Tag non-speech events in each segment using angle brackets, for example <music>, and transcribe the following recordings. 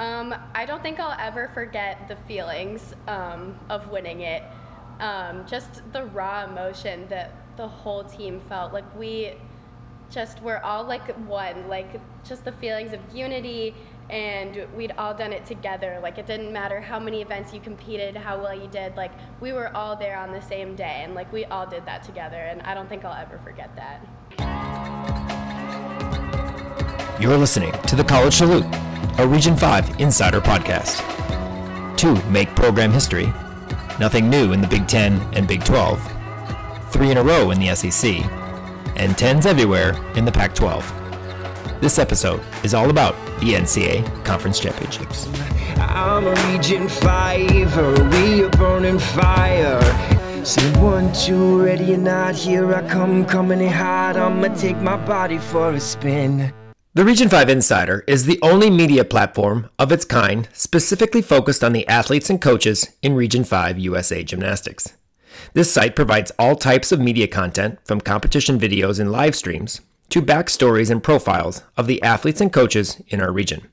Um, I don't think I'll ever forget the feelings um, of winning it. Um, just the raw emotion that the whole team felt. Like we just were all like one. Like just the feelings of unity, and we'd all done it together. Like it didn't matter how many events you competed, how well you did. Like we were all there on the same day, and like we all did that together. And I don't think I'll ever forget that. You're listening to the College Salute, a Region 5 Insider podcast. Two make program history. Nothing new in the Big 10 and Big 12. Three in a row in the SEC. And 10s everywhere in the Pac 12. This episode is all about the NCAA Conference Championships. I'm a Region 5, are we a burning fire? Say one, two, ready or not, here I come, coming in hot. I'ma take my body for a spin. The Region 5 Insider is the only media platform of its kind specifically focused on the athletes and coaches in Region 5 USA Gymnastics. This site provides all types of media content from competition videos and live streams to backstories and profiles of the athletes and coaches in our region.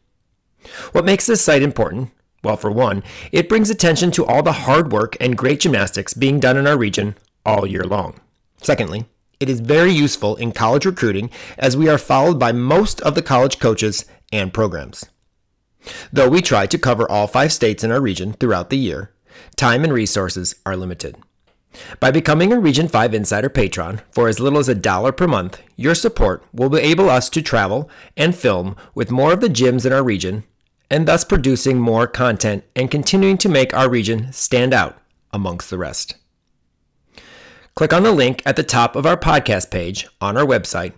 What makes this site important? Well, for one, it brings attention to all the hard work and great gymnastics being done in our region all year long. Secondly, it is very useful in college recruiting as we are followed by most of the college coaches and programs. Though we try to cover all five states in our region throughout the year, time and resources are limited. By becoming a Region 5 Insider patron for as little as a dollar per month, your support will enable us to travel and film with more of the gyms in our region, and thus producing more content and continuing to make our region stand out amongst the rest. Click on the link at the top of our podcast page on our website,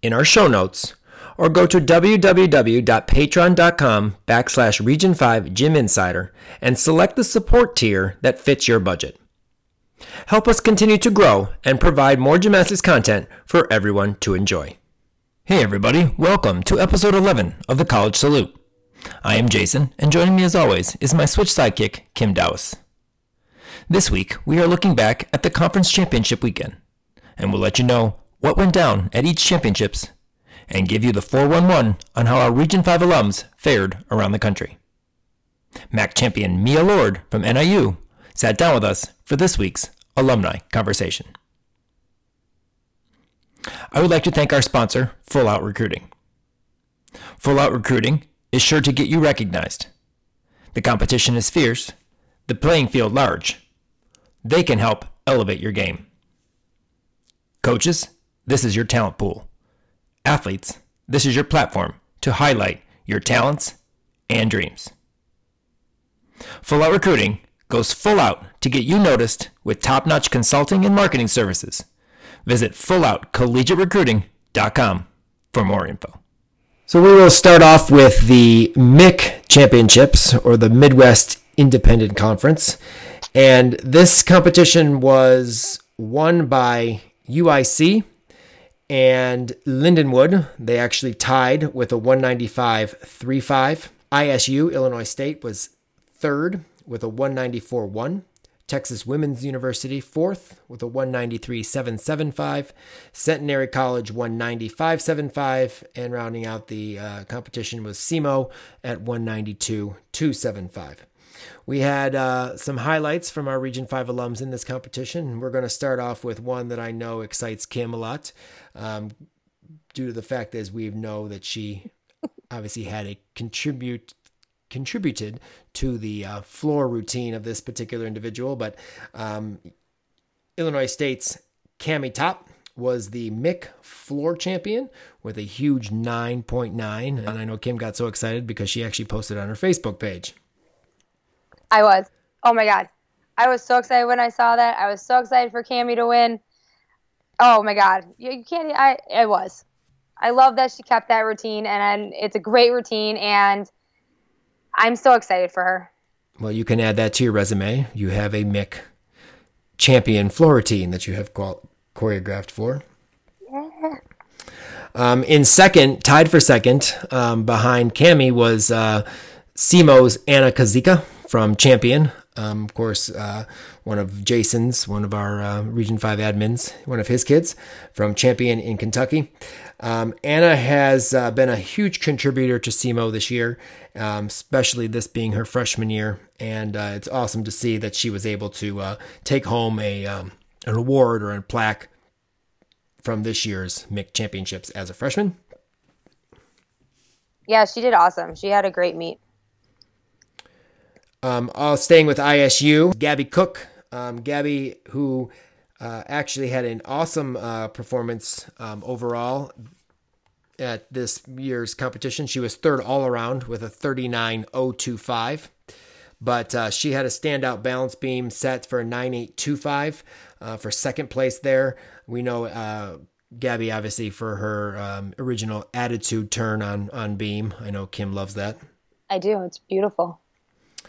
in our show notes, or go to www.patreon.com backslash region 5 gym insider and select the support tier that fits your budget. Help us continue to grow and provide more gymnastics content for everyone to enjoy. Hey everybody, welcome to episode 11 of the College Salute. I am Jason, and joining me as always is my Switch sidekick, Kim Dowis. This week, we are looking back at the conference championship weekend, and we'll let you know what went down at each championships and give you the 411 on how our Region 5 alums fared around the country. MAC champion Mia Lord from NIU sat down with us for this week's alumni conversation. I would like to thank our sponsor, Full Out Recruiting. Full Out Recruiting is sure to get you recognized. The competition is fierce, the playing field large, they can help elevate your game. Coaches, this is your talent pool. Athletes, this is your platform to highlight your talents and dreams. Full Out Recruiting goes full out to get you noticed with top notch consulting and marketing services. Visit fulloutcollegiaterecruiting.com for more info. So we will start off with the MIC Championships or the Midwest Independent Conference. And this competition was won by UIC and Lindenwood. They actually tied with a 195.35. ISU, Illinois State, was third with a 194 1. Texas Women's University, fourth with a 193.775. Centenary College, 195.75. And rounding out the uh, competition was SEMO at 192.275. We had uh, some highlights from our Region 5 alums in this competition. We're going to start off with one that I know excites Kim a lot um, due to the fact as we know that she <laughs> obviously had a contribute contributed to the uh, floor routine of this particular individual. But um, Illinois State's Cami Top was the MIC floor champion with a huge 9.9. And I know Kim got so excited because she actually posted on her Facebook page. I was. Oh my god. I was so excited when I saw that. I was so excited for Cammy to win. Oh my god. You, you can't I I was. I love that she kept that routine and, and it's a great routine and I'm so excited for her. Well, you can add that to your resume. You have a MIC champion floor routine that you have qual- choreographed for. Yeah. Um, in second, tied for second, um, behind Cami was uh, SEMO's Anna Kazika from Champion. Um, of course, uh, one of Jason's, one of our uh, Region 5 admins, one of his kids from Champion in Kentucky. Um, Anna has uh, been a huge contributor to SEMO this year, um, especially this being her freshman year, and uh, it's awesome to see that she was able to uh, take home a um, an award or a plaque from this year's MIC championships as a freshman. Yeah, she did awesome. She had a great meet. Um, all staying with ISU, Gabby Cook. Um, Gabby, who uh, actually had an awesome uh, performance um, overall at this year's competition. She was third all around with a 39.025. But uh, she had a standout balance beam set for a 9825 uh, for second place there. We know uh, Gabby, obviously, for her um, original attitude turn on, on beam. I know Kim loves that. I do. It's beautiful.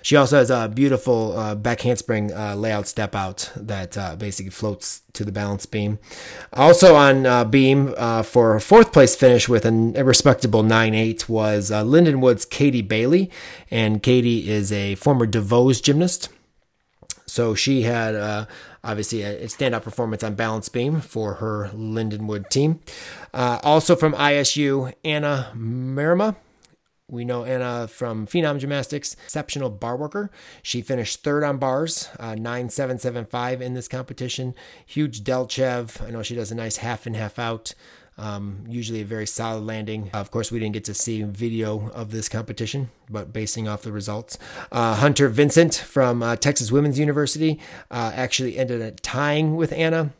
She also has a beautiful uh, back handspring uh, layout step out that uh, basically floats to the balance beam. Also on uh, beam uh, for a fourth place finish with an, a respectable 9.8 was uh, Lindenwood's Katie Bailey. And Katie is a former DeVos gymnast. So she had obviously a standout performance on balance beam for her Lindenwood team. also from ISU, Anna Marima we know Anna from Phenom Gymnastics, exceptional bar worker. She finished third on bars, uh, 9775 in this competition. Huge Delchev. I know she does a nice half and half out. Um, usually a very solid landing. Of course, we didn't get to see video of this competition, but basing off the results. Uh, Hunter Vincent from uh, Texas Women's University uh, actually ended up tying with Anna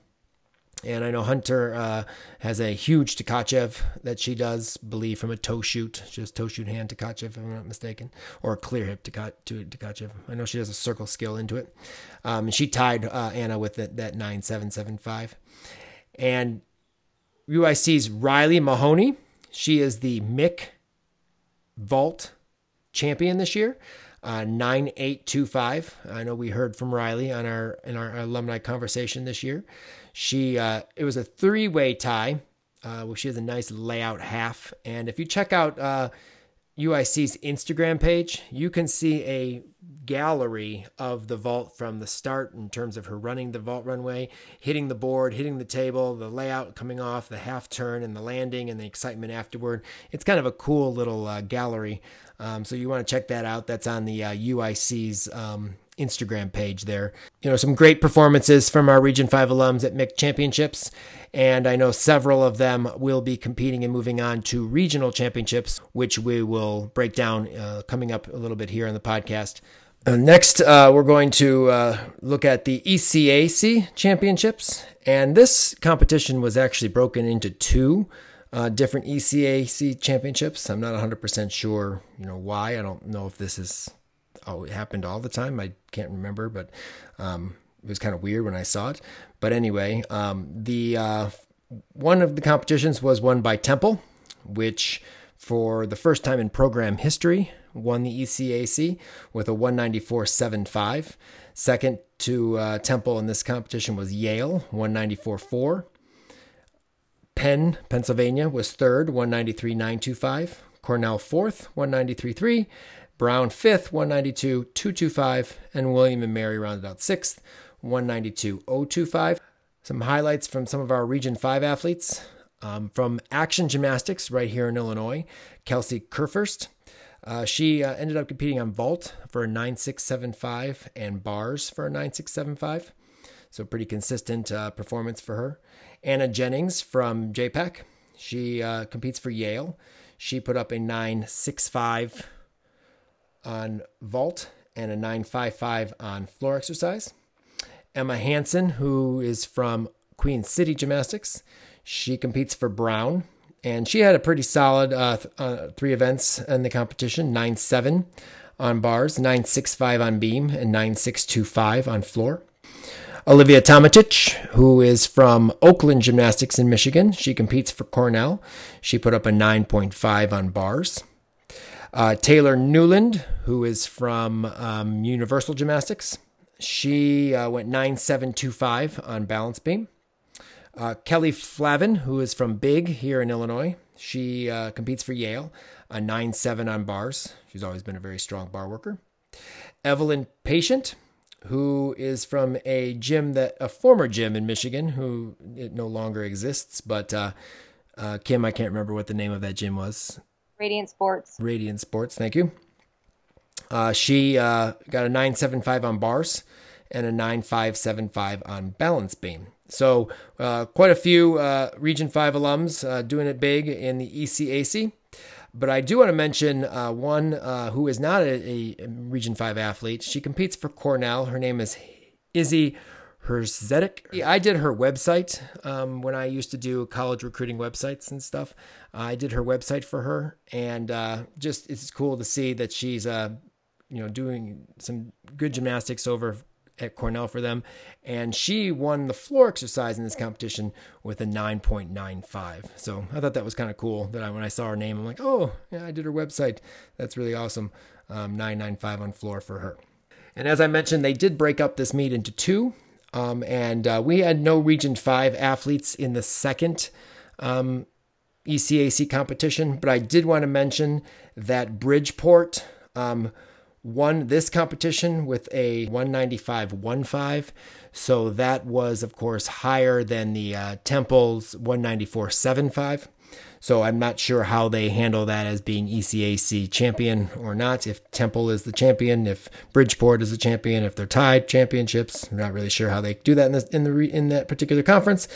and I know Hunter uh, has a huge Tkachev that she does, believe from a toe shoot, just toe shoot hand Tkachev, if I'm not mistaken, or a clear hip to Tkachev. I know she has a circle skill into it. Um, and she tied uh, Anna with it, that 9775. And UIC's Riley Mahoney, she is the Mick vault champion this year. Uh, 9825. I know we heard from Riley on our in our alumni conversation this year. She uh, it was a three way tie. Uh, where she has a nice layout half, and if you check out uh, UIC's Instagram page, you can see a gallery of the vault from the start in terms of her running the vault runway, hitting the board, hitting the table, the layout coming off, the half turn, and the landing, and the excitement afterward. It's kind of a cool little uh, gallery. Um, so you want to check that out. That's on the uh, UIC's um, Instagram page there. You know, some great performances from our Region 5 alums at MIC Championships, and I know several of them will be competing and moving on to regional championships, which we will break down uh, coming up a little bit here on the podcast. Uh, next, uh, we're going to uh, look at the ECAC championships, and this competition was actually broken into two uh, different ECAC championships. I'm not 100% sure, you know, why. I don't know if this is oh, it happened all the time. I can't remember, but um, it was kind of weird when I saw it. But anyway, um, the uh, one of the competitions was won by Temple, which for the first time in program history won the ECAC with a 194.75. Second to uh, Temple in this competition was Yale, 194.4. Penn, Pennsylvania was third, 193.925. Cornell fourth, 193.3. Brown fifth, 192, 225, and William and Mary rounded out sixth, 192, 025. Some highlights from some of our Region 5 athletes. Um, from Action Gymnastics right here in Illinois, Kelsey Kerfurst. Uh, she uh, ended up competing on vault for a 9675 and bars for a 9675. So, pretty consistent uh, performance for her. Anna Jennings from JPEC. She uh, competes for Yale. She put up a 965 on vault and a 955 on floor exercise. Emma Hansen, who is from Queen City Gymnastics, she competes for Brown, and she had a pretty solid uh, th- uh, three events in the competition: nine seven on bars, nine six five on beam, and nine six two five on floor. Olivia Tomatic, who is from Oakland Gymnastics in Michigan, she competes for Cornell. She put up a 9.5 on bars. Uh, Taylor Newland, who is from um, Universal Gymnastics, she uh, went 9725 on balance beam. Uh, Kelly Flavin, who is from Big here in Illinois, she uh, competes for Yale, a 9-7 on bars. She's always been a very strong bar worker. Evelyn Patient, who is from a gym that a former gym in Michigan, who it no longer exists, but uh, Uh, Kim, I can't remember what the name of that gym was. Radiant Sports. Radiant Sports, thank you. Uh, she uh, got a 975 on bars and a 9575 on balance beam. So, uh, quite a few uh, Region 5 alums uh, doing it big in the ECAC. But I do want to mention uh, one who is not a, a, Region 5 athlete. She competes for Cornell. Her name is Izzy Herzetic. I did her website um, when I used to do college recruiting websites and stuff. I did her website for her, and just it's cool to see that she's you know doing some good gymnastics over at Cornell for them, and she won the floor exercise in this competition with a 9.95. So I thought that was kind of cool. That I, when I saw her name, I'm like, oh, yeah, I did her website. That's really awesome. Um, 995 on floor for her. And as I mentioned, they did break up this meet into two, um, and uh, we had no Region Five athletes in the second. Um, ECAC competition, but I did want to mention that Bridgeport um, won this competition with a 195.15. So that was, of course, higher than the uh, Temple's 194.75. So I'm not sure how they handle that as being ECAC champion or not. If Temple is the champion, if Bridgeport is the champion, if they're tied championships, I'm not really sure how they do that in, this, in the in that particular conference.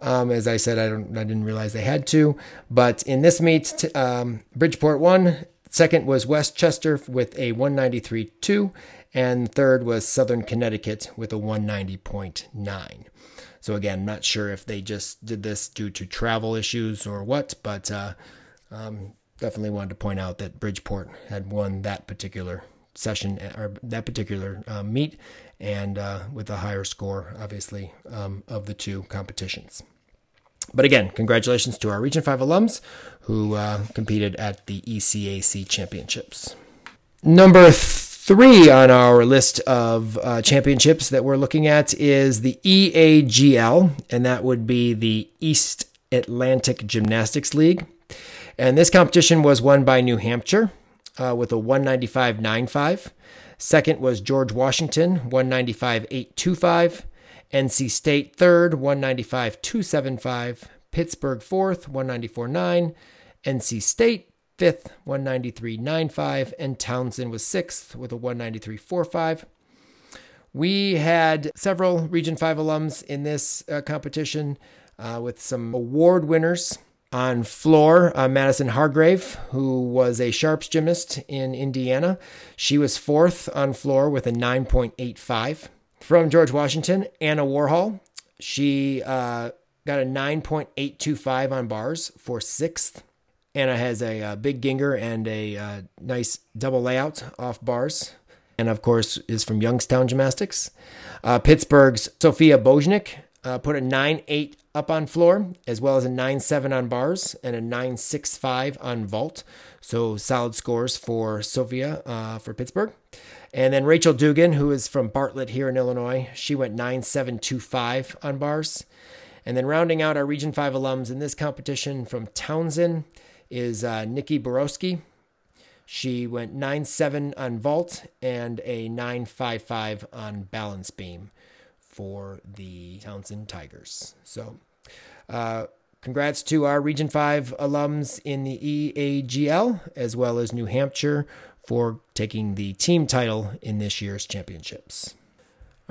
Um, as I said, I don't I didn't realize they had to. But in this meet, um, Bridgeport won Second was West Chester with a 193.2, and third was Southern Connecticut with a 190.9. So again, not sure if they just did this due to travel issues or what, but uh, um, definitely wanted to point out that Bridgeport had won that particular session or that particular uh, meet, and uh, with a higher score, obviously, um, of the two competitions. But again, congratulations to our Region 5 alums who uh, competed at the ECAC championships. Number three on our list of uh, championships that we're looking at is the EAGL, and that would be the East Atlantic Gymnastics League. And this competition was won by New Hampshire uh, with a 195.95. Second was George Washington, 195.825. NC State third, 195.275. Pittsburgh fourth, 194.9. NC State fifth, 193.95. And Towson was sixth with a 193.45. We had several Region 5 alums in this uh, competition uh, with some award winners. On floor, uh, Madison Hargrave, who was a Sharps gymnast in Indiana. She was fourth on floor with a 9.85. From George Washington, Anna Warhol. She uh, got a 9.825 on bars for sixth. Anna has a, a uh, big Gienger and a uh, nice double layout off bars. And of course, is from Youngstown Gymnastics. Uh, Pittsburgh's Sophia Bojnik uh, put a 9 8 up on floor, as well as a 9 7 on bars and a 9 6 5 on vault. So solid scores for Sophia uh, for Pittsburgh. And then Rachel Dugan, who is from Bartlett here in Illinois, she went 9725 on bars. And then rounding out our Region 5 alums in this competition from Towson is uh, Nikki Borowski. She went 9.7 on vault and a 9.55 on balance beam for the Towson Tigers. So, uh, congrats to our Region 5 alums in the EAGL as well as New Hampshire for taking the team title in this year's championships.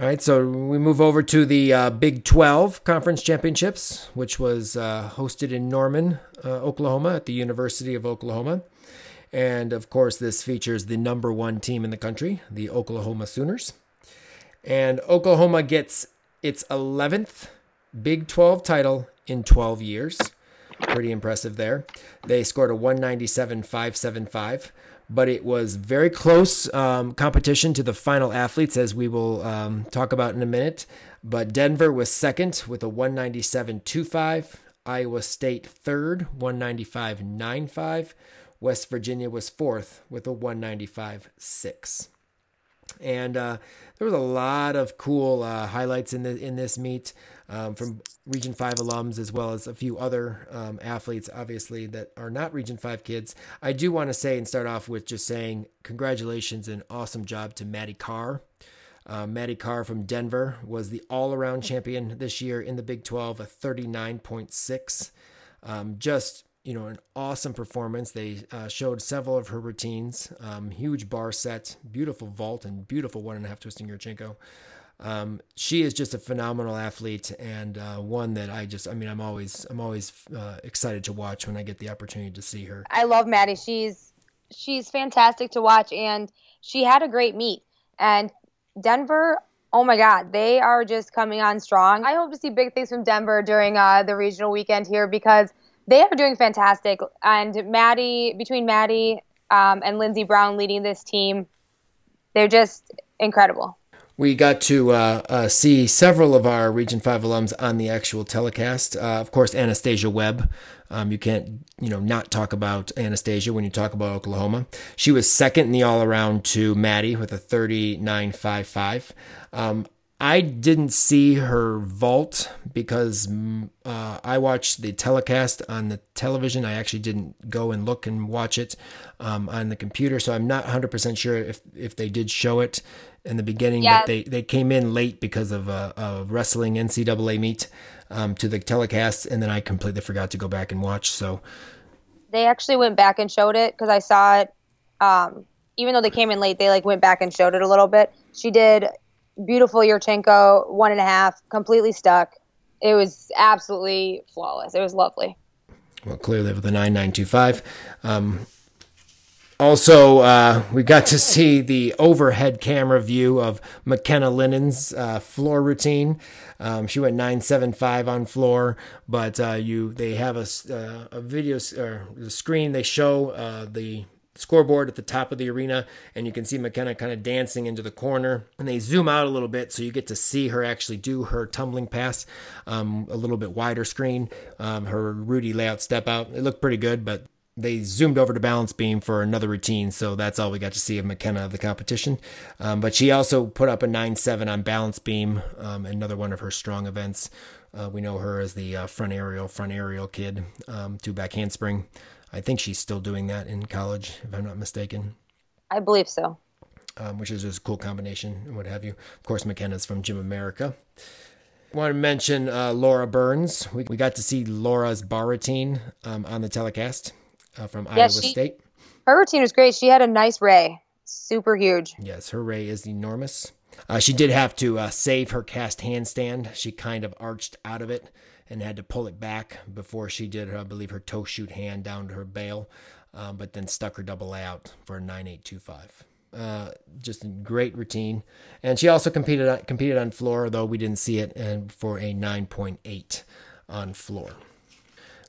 All right, so we move over to the uh, Big 12 Conference Championships, which was uh, hosted in Norman, uh, Oklahoma, at the University of Oklahoma. And of course, this features the number one team in the country, the Oklahoma Sooners. And Oklahoma gets its 11th Big 12 title in 12 years. Pretty impressive there. They scored a 197.575 but it was very close um, competition to the final athletes, as we will um, talk about in a minute. But Denver was second with a 197.25. Iowa State third, 195.95. West Virginia was fourth with a 195.6. And uh, there was a lot of cool uh, highlights in the in this meet um, from Region 5 alums, as well as a few other um, athletes, obviously, that are not Region 5 kids. I do want to say and start off with just saying congratulations and awesome job to Maddie Karr. Uh, Maddie Karr from Denver was the all around champion this year in the Big 12, a 39.6 Um, just you know, an awesome performance. They uh, showed several of her routines, um, huge bar set, beautiful vault, and beautiful one and a half twisting Yurchenko. Um, she is just a phenomenal athlete and uh, one that I just, I mean, I'm always, I'm always uh, excited to watch when I get the opportunity to see her. I love Maddie. She's, she's fantastic to watch, and she had a great meet. And Denver, oh my God, they are just coming on strong. I hope to see big things from Denver during uh, the regional weekend here because they are doing fantastic. And Maddie, between Maddie um, and Lynnzee Brown leading this team, they're just incredible. We got to uh, uh, see several of our Region 5 alums on the actual telecast. Uh, of course, Anastasia Webb. Um, you can't, you know, not talk about Anastasia when you talk about Oklahoma. She was second in the all around to Maddie with a 39.55. Um, I didn't see her vault because mm, uh, I watched the telecast on the television. I actually didn't go and look and watch it um, on the computer, so I'm not 100% sure if, if they did show it in the beginning, but they, they came in late because of a, a wrestling NCAA meet um, to the telecast, and then I completely forgot to go back and watch. So they actually went back and showed it because I saw it. Um, even though they came in late, they like went back and showed it a little bit. She did beautiful Yurchenko, one and a half, completely stuck. It was absolutely flawless. It was lovely. Well, clearly with the 9925. Um, also, uh, we got to see the overhead camera view of McKenna Linen's uh, floor routine. Um, she went 975 on floor, but uh, you they have a, uh, a video or the screen. They show uh, the scoreboard at the top of the arena, and you can see McKenna kind of dancing into the corner. And they zoom out a little bit so you get to see her actually do her tumbling pass, um, a little bit wider screen, um, her Rudy layout step out. It looked pretty good, but they zoomed over to balance beam for another routine, so that's all we got to see of McKenna of the competition. Um, but she also put up a 9-7 on balance beam, um, another one of her strong events. Uh, we know her as the uh, front aerial, front aerial kid, um, two back handspring. I think she's still doing that in college, if I'm not mistaken. I believe so. Um, which is just a cool combination and what have you. Of course, McKenna's from Gym America. I want to mention uh, Laura Burns. We, we got to see Laura's bar routine um, on the telecast uh, from yeah, Iowa she, State. Her routine was great. She had a nice ray, super huge. Yes, her ray is enormous. Uh, she did have to uh, save her cast handstand. She kind of arched out of it and had to pull it back before she did, I believe, her toe shoot hand down to her bail, um, but then stuck her double layout for a 9825. Uh, just a great routine, and she also competed on, competed on floor, though we didn't see it, and for a 9.8 on floor.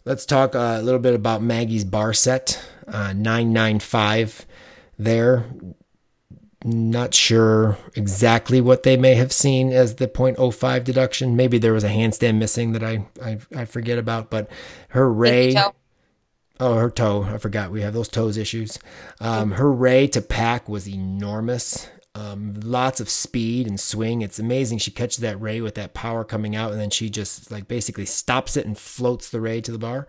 Let's talk a little bit about Maggie's bar set, uh, 995 there not sure exactly what they may have seen as the 0.05 deduction. Maybe there was a handstand missing that I I, I forget about, but her ray. Oh, her toe. I forgot. We have those toes issues. Um, her ray to pack was enormous. Um, lots of speed and swing. It's amazing. She catches that ray with that power coming out, and then she just like basically stops it and floats the ray to the bar.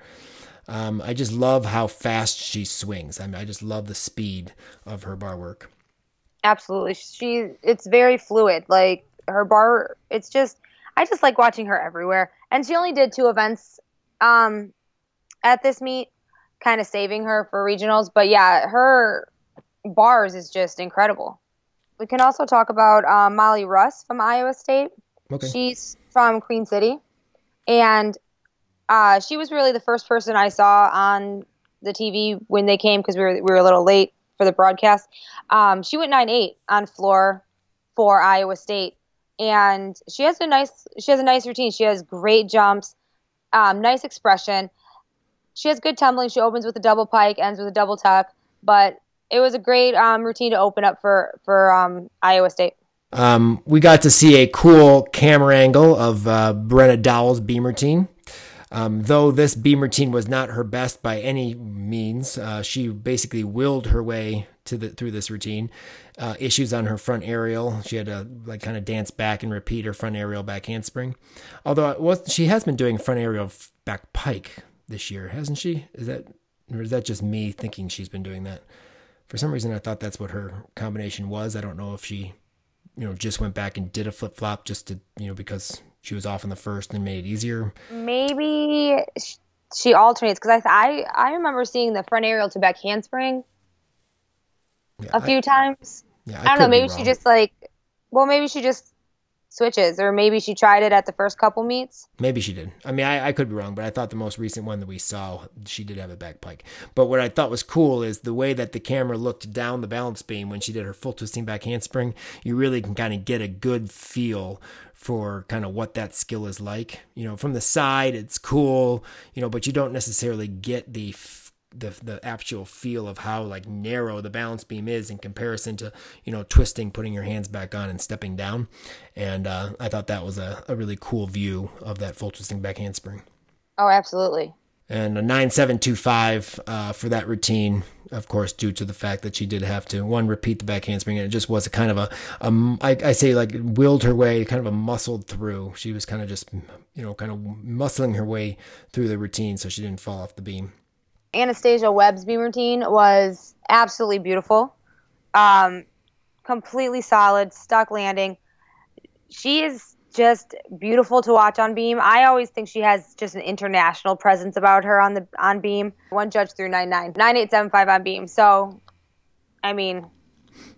Um, I just love how fast she swings. I mean, I just love the speed of her bar work. Absolutely. She it's very fluid. Like her bar it's just I just like watching her everywhere. And she only did two events um at this meet, kind of saving her for regionals, but yeah, her bars is just incredible. We can also talk about um, Molly Russ from Iowa State. Okay. She's from Queen City, and uh, she was really the first person I saw on the TV when they came because we were we were a little late for the broadcast. Um, she went nine eight on floor for Iowa State, and she has a nice she has a nice routine. She has great jumps, um, nice expression. She has good tumbling. She opens with a double pike, ends with a double tuck. But it was a great um, routine to open up for for um, Iowa State. Um, we got to see a cool camera angle of uh, Brenna Dowell's beam routine. Um, though this beam routine was not her best by any means, uh, she basically willed her way to the through this routine. Uh, issues on her front aerial, she had to like kind of dance back and repeat her front aerial back handspring. Although it was, she has been doing front aerial back pike this year, hasn't she? Is that or is that just me thinking she's been doing that? For some reason, I thought that's what her combination was. I don't know if she, you know, just went back and did a flip flop just to, you know, because she was off in the first and made it easier. Maybe she alternates because I, I I remember seeing the front aerial to back handspring Yeah, a few times. yeah, I, don't know. Maybe she just like, well, maybe she just switches, or maybe she tried it at the first couple meets. Maybe she did. I mean, I, I could be wrong, but I thought the most recent one that we saw, she did have a back pike. But what I thought was cool is the way that the camera looked down the balance beam when she did her full twisting back handspring. You really can kind of get a good feel for kind of what that skill is like. You know, from the side, it's cool, you know, but you don't necessarily get the the the actual feel of how like narrow the balance beam is in comparison to you know twisting, putting your hands back on, and stepping down. And uh, I thought that was a, a really cool view of that full twisting back handspring. Oh, absolutely. And a nine seven two five uh, for that routine, of course, due to the fact that she did have to one repeat the back handspring, and it just was a kind of a, a I, I say like willed her way, kind of a muscled through. She was kind of just you know kind of muscling her way through the routine, so she didn't fall off the beam. Anastasia Webb's beam routine was absolutely beautiful. Um, completely solid, stuck landing. She is just beautiful to watch on beam. I always think she has just an international presence about her on the on beam. One judge through nine nine nine eight seven five on beam. So, I mean,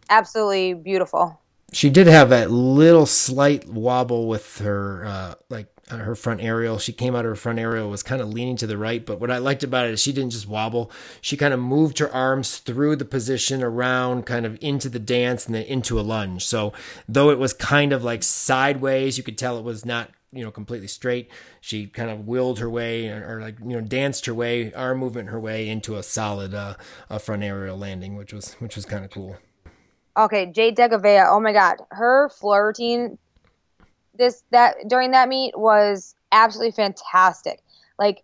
absolutely beautiful. She did have that little slight wobble with her, uh, like her front aerial. She came out of her front aerial was kind of leaning to the right, but what I liked about it is she didn't just wobble. She kind of moved her arms through the position around, kind of into the dance, and then into a lunge. So though it was kind of like sideways, you could tell it was not you know completely straight. She kind of willed her way, or, or like you know danced her way, arm movement her way into a solid uh, a front aerial landing, which was which was kind of cool. Okay, Jade Degouveia. Oh my God, her floor routine this that during that meet was absolutely fantastic. Like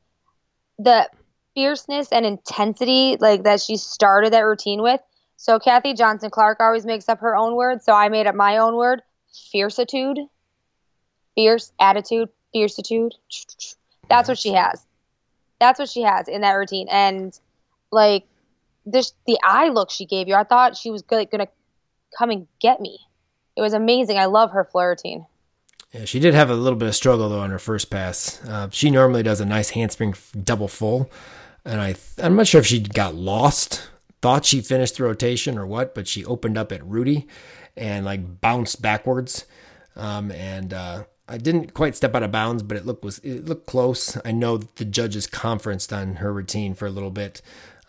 the fierceness and intensity like that she started that routine with. So Kathy Johnson Clark always makes up her own word, so I made up my own word: fiercitude, fierce attitude, fiercitude. That's what she has. That's what she has in that routine, and like this, the eye look she gave you. I thought she was good, gonna come and get me. It was amazing. I love her floor routine. Yeah, she did have a little bit of struggle though on her first pass. Uh, she normally does a nice handspring double full, and I I'm not sure if she got lost, thought she finished the rotation or what, but she opened up at Rudy and like bounced backwards, um, and uh, I didn't quite step out of bounds, but it looked was it looked close. I know the judges conferenced on her routine for a little bit.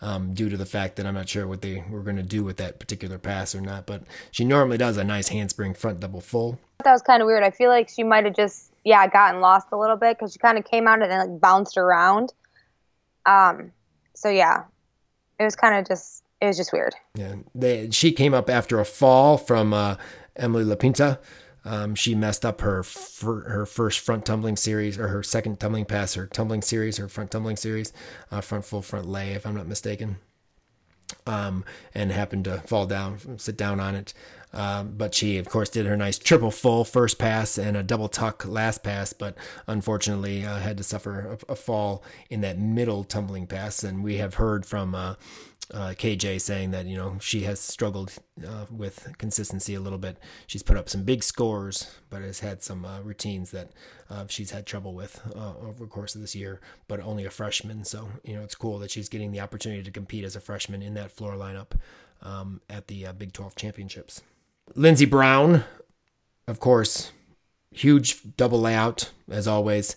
Um, due to the fact that I'm not sure what they were going to do with that particular pass or not, but she normally does a nice handspring front double full. That was kind of weird. I feel like she might have just yeah gotten lost a little bit because she kind of came out and then like bounced around. Um, so yeah, it was kind of just it was just weird. Yeah, they, she came up after a fall from uh, Emily Lapinta. Um, she messed up her fir- her first front tumbling series or her second tumbling pass, her tumbling series, her front tumbling series, uh, front full front lay, if I'm not mistaken. Um, and happened to fall down, sit down on it. Um, but she, of course, did her nice triple full first pass and a double tuck last pass, but unfortunately uh, had to suffer a, a fall in that middle tumbling pass. And we have heard from uh, uh, KJ saying that you know she has struggled uh, with consistency a little bit. She's put up some big scores, but has had some uh, routines that uh, she's had trouble with uh, over the course of this year. But only a freshman, so you know it's cool that she's getting the opportunity to compete as a freshman in that floor lineup um, at the uh, Big 12 championships. Lynnzee Brown, of course, huge double layout as always.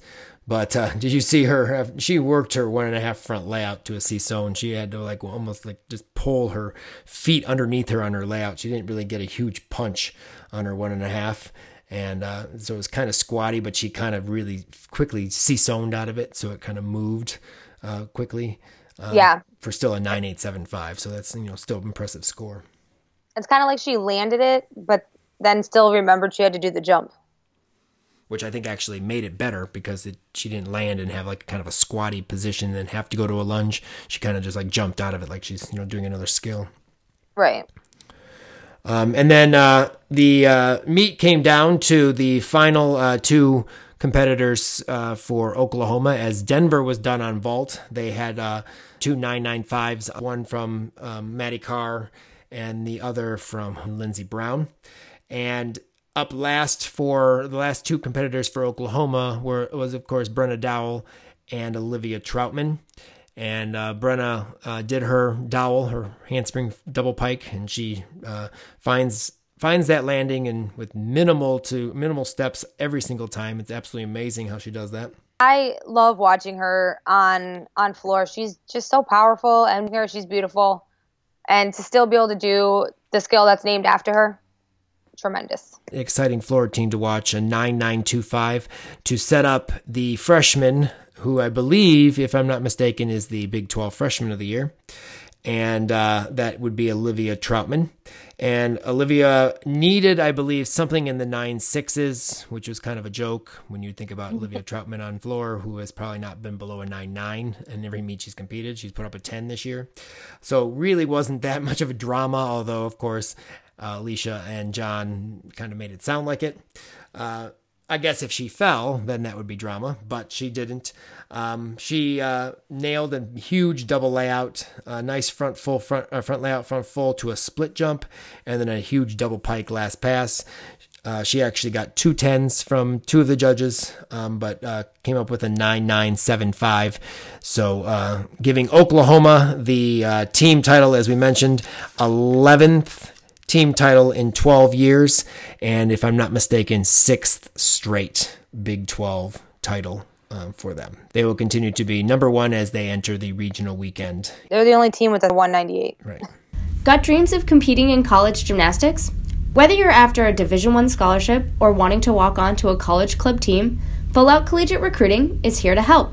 But uh, did you see her? Have, she worked her one and a half front layout to a CISO, and she had to like almost like just pull her feet underneath her on her layout. She didn't really get a huge punch on her one and a half, and uh, so it was kind of squatty. But she kind of really quickly CISO'd out of it, so it kind of moved uh, quickly. Um, Yeah. For still a nine eight seven five, so that's you know still impressive score. It's kind of like she landed it, but then still remembered she had to do the jump. Which I think actually made it better because it, she didn't land and have like kind of a squatty position and have to go to a lunge. She kind of just like jumped out of it like she's you know doing another skill. Right. Um, and then uh, the uh, meet came down to the final uh, two competitors uh, for Oklahoma as Denver was done on vault. They had uh, two 995s, one from um, Maddie Karr and the other from Lynnzee Brown. And up last for the last two competitors for Oklahoma were was of course Brenna Dowell and Olivia Trautman. And uh, Brenna uh, did her Dowell, her handspring double pike, and she uh, finds finds that landing and with minimal to minimal steps every single time. It's absolutely amazing how she does that. I love watching her on on floor. She's just so powerful, and here she's beautiful, and to still be able to do the skill that's named after her, tremendous. Exciting floor routine to watch a 9925 to set up the freshman who I believe, if I'm not mistaken, is the Big 12 freshman of the year. And uh, that would be Olivia Trautman. And Olivia needed, I believe, something in the nine sixes, which was kind of a joke when you think about Olivia <laughs> Trautman on floor, who has probably not been below a nine nine in every meet she's competed. She's put up a 10 this year. So really wasn't that <laughs> much of a drama, although, of course, uh, Alicia and John kind of made it sound like it. Uh, I guess if she fell, then that would be drama, but she didn't. Um, she uh, nailed a huge double layout, a nice front full front uh, front layout front full to a split jump, and then a huge double pike last pass. Uh, she actually got two tens from two of the judges, um, but uh, came up with a 9975. So, uh, giving Oklahoma the uh, team title, as we mentioned, 11th team title in 12 years, and if I'm not mistaken, sixth straight Big 12 title um, for them. They will continue to be number one as they enter the regional weekend. They're the only team with a 198. Right. Got dreams of competing in college gymnastics? Whether you're after a Division 1 scholarship or wanting to walk on to a college club team, Full Out Collegiate Recruiting is here to help.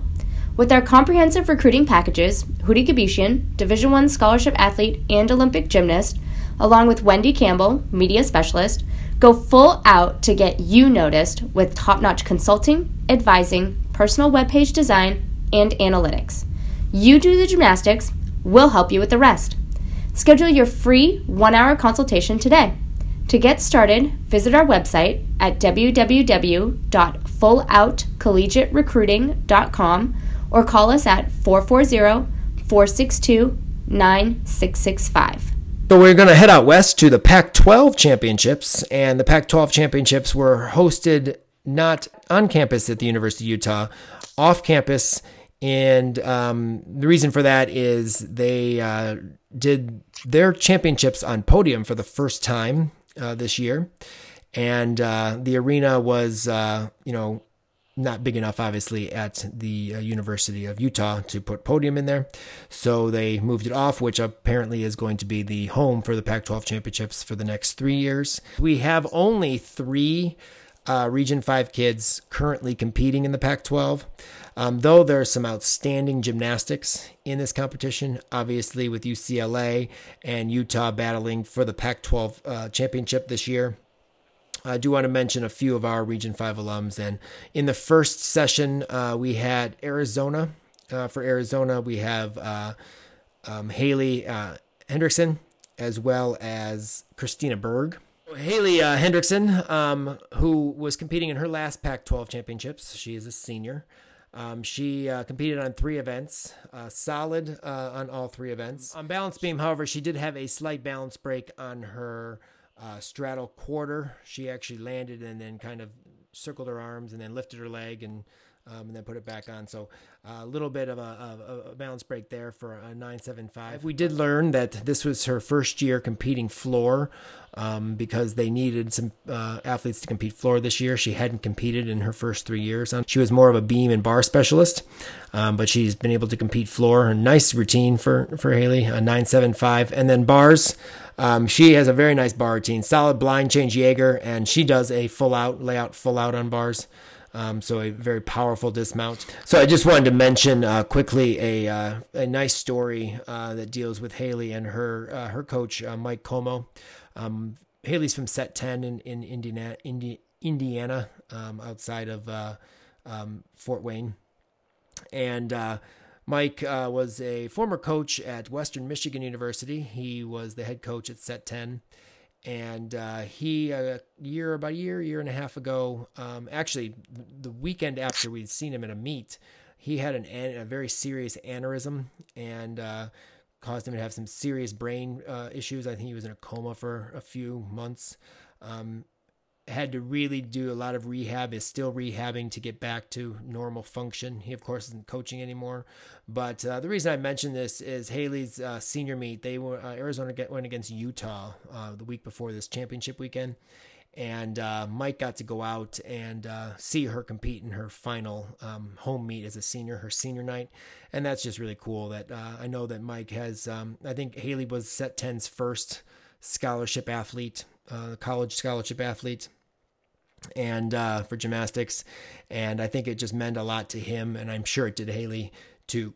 With our comprehensive recruiting packages, Houry Gebeshian, Division 1 scholarship athlete and Olympic gymnast, along with Wendy Campbell, media specialist, go full out to get you noticed with top notch consulting, advising, personal webpage design, and analytics. You do the gymnastics, we'll help you with the rest. Schedule your free one hour consultation today. To get started, visit our website at www.fulloutcollegiaterecruiting.com or call us at 440 462 9665. So we're going to head out west to the Pac 12 championships, and the Pac 12 championships were hosted not on campus at the University of Utah, off campus. And um, the reason for that is they uh, did their championships on podium for the first time uh, this year. And uh, the arena was, uh, you know, not big enough, obviously, at the uh, University of Utah to put podium in there. So they moved it off, which apparently is going to be the home for the Pac 12 championships for the next three years. We have only three uh, Region 5 kids currently competing in the Pac 12. Um, though there are some outstanding gymnastics in this competition, obviously, with UCLA and Utah battling for the Pac 12 uh, championship this year. I do want to mention a few of our Region 5 alums. And in the first session, uh, we had Arizona. Uh, for Arizona, we have uh, um, Haley uh, Hendrickson as well as Christina Berg. Haley uh, Hendrickson, um, who was competing in her last Pac 12 championships, she is a senior. Um, she uh, competed on three events, uh, solid uh, on all three events. On balance beam, however, she did have a slight balance break on her uh, straddle quarter. She actually landed and then kind of circled her arms and then lifted her leg and um, and then put it back on. So a little bit of a, a, balance break there for a 975. We did learn that this was her first year competing floor um, because they needed some uh, athletes to compete floor this year. She hadn't competed in her first three years. She was more of a beam and bar specialist, um, but she's been able to compete floor. A nice routine for, for Haley, a 975. And then bars. Um, she has a very nice bar routine, solid blind change Jaeger, and she does a full out layout, full out on bars. Um, so a very powerful dismount. So I just wanted to mention uh, quickly a uh, a nice story uh, that deals with Haley and her uh, her coach uh, Mike Como. Um, Haley's from Set Ten in in Indiana, Indi- Indiana, um, outside of uh, um, Fort Wayne, and Mike was a former coach at Western Michigan University. He was the head coach at Set Ten and uh, he a year about a year year and a half ago um, actually the weekend after we'd seen him at a meet he had an a very serious aneurysm and uh, caused him to have some serious brain uh, issues. I think he was in a coma for a few months. Um, had to really do a lot of rehab, is still rehabbing to get back to normal function. He, of course, isn't coaching anymore. But uh, the reason I mentioned this is Haley's uh, senior meet. They were uh, Arizona get, went against Utah uh, the week before this championship weekend, and uh, Mike got to go out and uh, see her compete in her final um, home meet as a senior, her senior night, and that's just really cool. That I know that Mike has. Um, I think Haley was Set 10's first scholarship athlete uh, college scholarship athlete and uh, for gymnastics. And i think it just meant a lot to him and i'm sure it did haley to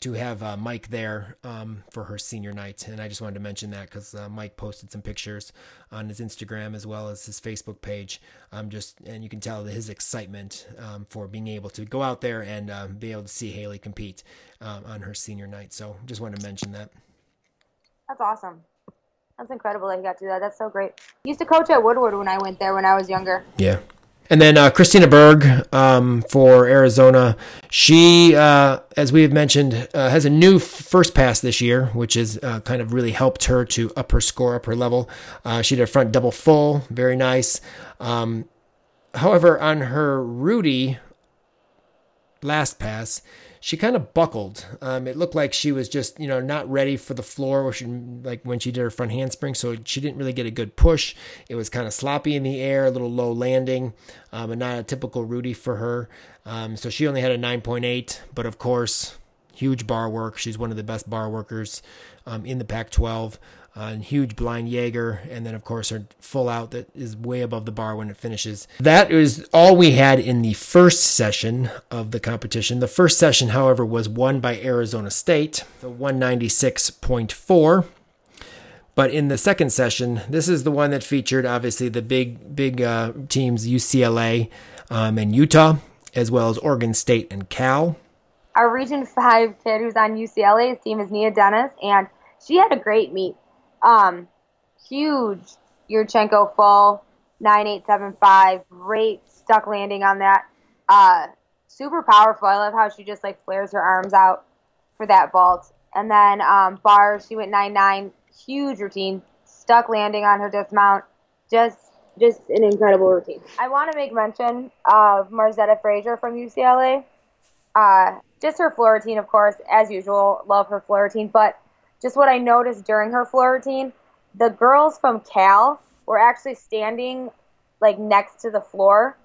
to have uh, mike there um, for her senior night and i just wanted to mention that because uh, mike posted some pictures on his instagram as well as his facebook page. Um, just and you can tell his excitement um, for being able to go out there and uh, be able to see haley compete um, on her senior night. So just wanted to mention that. That's awesome that's incredible that he got to do that. That's so great. He used to coach at Woodward when I went there when I was younger. Yeah. And then uh, Christina Berg um, for Arizona. She, uh, as we have mentioned, uh, has a new first pass this year, which has uh, kind of really helped her to up her score, up her level. Uh, she did a front double full, very nice. Um, however, on her Rudy last pass, she kind of buckled. Um, it looked like she was just, you know, not ready for the floor, or she, like when she did her front handspring. So she didn't really get a good push. It was kind of sloppy in the air, a little low landing, um, and not a typical Rudy for her. Um, so she only had a 9.8, but of course, huge bar work. She's one of the best bar workers um, in the Pac 12 uh, huge blind Jaeger, and then of course her full out that is way above the bar when it finishes. That is all we had in the first session of the competition. The first session, however, was won by Arizona State, the 196.4. But in the second session, this is the one that featured obviously the big big uh, teams UCLA um, and Utah, as well as Oregon State and Cal. Our Region Five kid who's on UCLA's team is Nia Dennis, and she had a great meet. Um, huge Yurchenko full, 9875. Great stuck landing on that. Uh, super powerful. I love how she just like flares her arms out for that vault. And then um, bars, she went 9 9. Huge routine. Stuck landing on her dismount. Just just an incredible routine. I want to make mention of Margzetta Frazier from UCLA. Uh, just her floor routine, of course, as usual. Love her floor routine. But just what I noticed during her floor routine, the girls from Cal were actually standing like next to the floor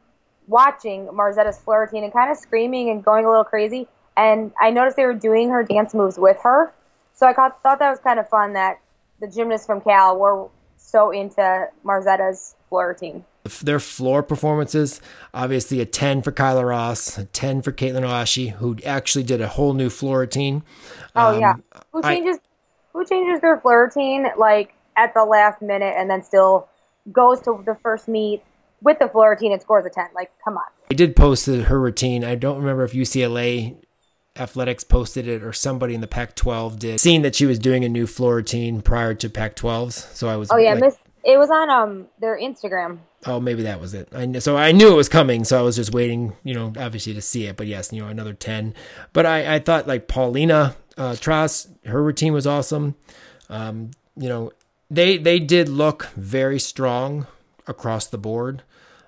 watching Margzetta's floor routine and kind of screaming and going a little crazy. And I noticed they were doing her dance moves with her. So I thought that was kind of fun that the gymnasts from Cal were so into Margzetta's floor routine. Their floor performances, obviously a 10 for Kyla Ross, a 10 for Katelyn Ohashi, who actually did a whole new floor routine. Oh, um, yeah. Who changes who changes their floor routine like at the last minute and then still goes to the first meet with the floor routine and scores a 10. Like, come on. I did post her routine. I don't remember if UCLA Athletics posted it or somebody in the Pac 12 did. Seeing that she was doing a new floor routine prior to Pac 12s. So I was. Oh, yeah. Like, Miss, it was on um their Instagram. Oh, maybe that was it. I so I knew it was coming, so I was just waiting, you know, obviously to see it. But yes, you know, another ten. But I, I thought like Paulina uh, Tratz, her routine was awesome. Um, you know, they they did look very strong across the board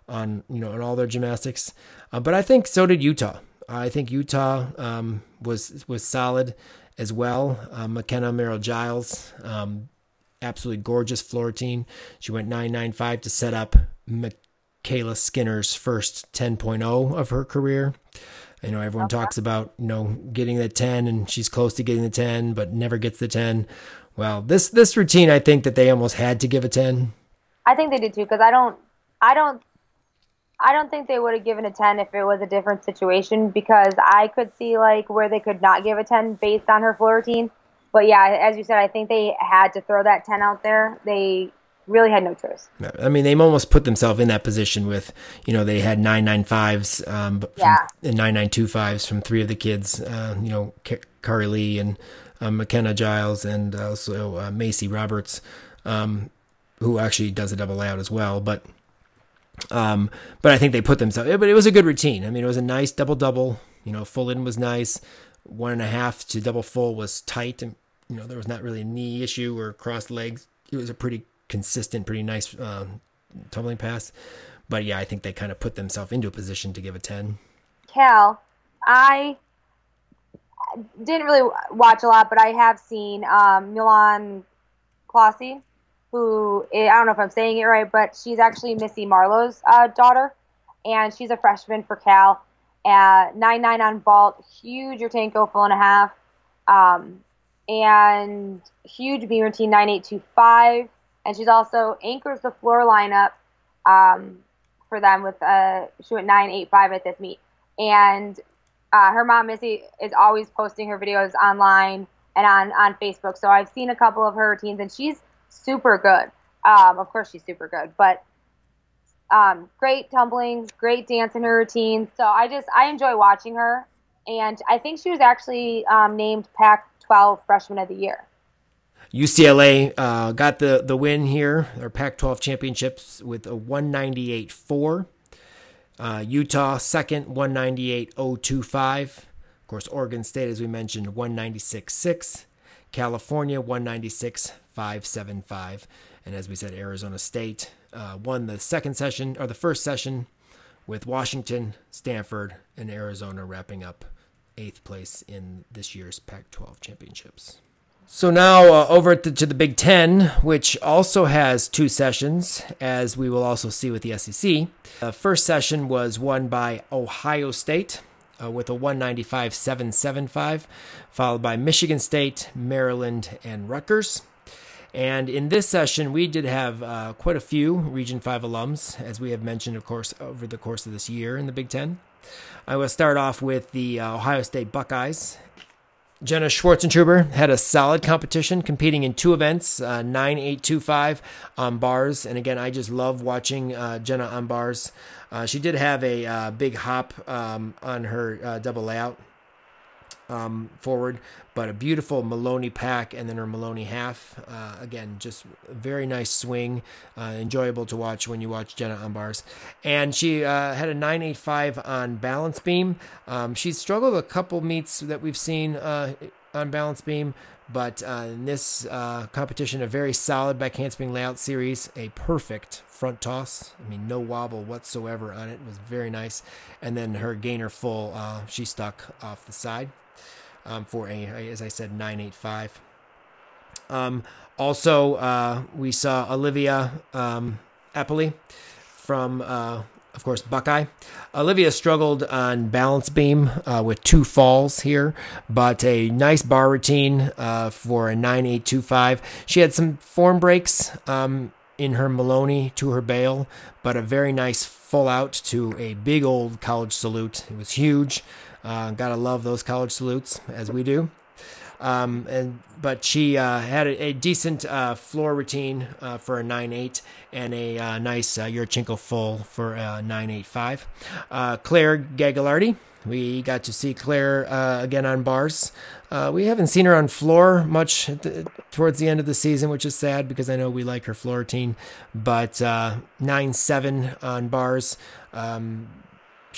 on you know on all their gymnastics, uh, but I think so did Utah. I think Utah um, was was solid as well. Uh, MaKenna Merrell Giles, um, absolutely gorgeous floor routine. She went nine nine five to set up MyKayla Skinner's first 10.0 of her career. You know, everyone okay. talks about, you know, getting the 10 and she's close to getting the 10, but never gets the 10. Well, this this routine, I think that they almost had to give a 10. I think they did too, because I don't, I don't, I don't think they would have given a 10 if it was a different situation, because I could see like where they could not give a 10 based on her floor routine. But yeah, as you said, I think they had to throw that 10 out there. They really had no choice. I mean, they almost put themselves in that position with, you know, they had nine nine fives, um, yeah. and nine nine two fives from three of the kids, uh, you know, Kari Lee and uh, MaKenna Giles and also uh, Macey Roberts, um, who actually does a double layout as well. But, um, but I think they put themselves. But it was a good routine. I mean, it was a nice double double. You know, full in was nice. One and a half to double full was tight, and you know there was not really a knee issue or crossed legs. It was a pretty consistent, pretty nice um, tumbling pass. But yeah, I think they kind of put themselves into a position to give a 10. Cal, I didn't really watch a lot, but I have seen um, Milan Clausi, who I don't know if I'm saying it right, but she's actually Missy Marlowe's uh, daughter, and she's a freshman for Cal. At nine nine on vault, huge Yurchenko full and a half, um, and huge beam routine nine eight two five, and she's also anchors the floor lineup um, for them with uh, she went nine eight five at this meet, and uh, her mom Missy is always posting her videos online and on on Facebook. So I've seen a couple of her routines, and she's super good. Um, of course, she's super good, but um, great tumbling, great dance in her routines. So I just I enjoy watching her, and I think she was actually um, named Pac-12 Freshman of the Year. UCLA uh, got the the win here, their Pac-12 championships with a 198-4. Uh, Utah second, 198.025. Of course, Oregon State, as we mentioned, 196.6. California, 196.575. And as we said, Arizona State uh, won the second session or the first session with Washington, Stanford, and Arizona wrapping up eighth place in this year's Pac 12 championships. So now uh, over to, to, the Big Ten, which also has two sessions, as we will also see with the SEC. The first session was won by Ohio State uh, with a 195 775, followed by Michigan State, Maryland, and Rutgers. And in this session, we did have uh, quite a few Region 5 alums, as we have mentioned, of course, over the course of this year in the Big Ten. I will start off with the uh, Ohio State Buckeyes. Jenna Schwarzentruber had a solid competition, competing in two events, uh, 9825 on bars. And again, I just love watching uh, Jenna on bars. Uh, she did have a uh, big hop um, on her uh, double layout um, forward, but a beautiful Maloney pack and then her Maloney half. Uh, again, just a very nice swing, uh, enjoyable to watch when you watch Jenna on bars. And she uh, had a 985 on balance beam. Um, struggled a couple meets that we've seen uh, on balance beam, but uh, in this uh, competition, a very solid back handspring layout series, a perfect front toss. I mean, no wobble whatsoever on it. It was very nice. And then her gainer full, she stuck off the side um, for a, as I said, 985. Um, also, uh, we saw Olivia um, Aepli from uh, of course, Buckeye. Olivia struggled on balance beam uh, with two falls here, but a nice bar routine uh, for a 9825. She had some form breaks um, in her Maloney to her bail, but a very nice full out to a big old college salute. It was huge. Uh, gotta love those college salutes, as we do. Um, and but she uh, had a, a decent uh, floor routine uh, for a 9.8 and a uh, nice uh, Yurchenko full for a 9.85. Uh, Claire Gagliardi, we got to see Claire uh, again on bars. Uh, we haven't seen her on floor much the, towards the end of the season, which is sad because I know we like her floor routine. But uh, 9 7 on bars. Um,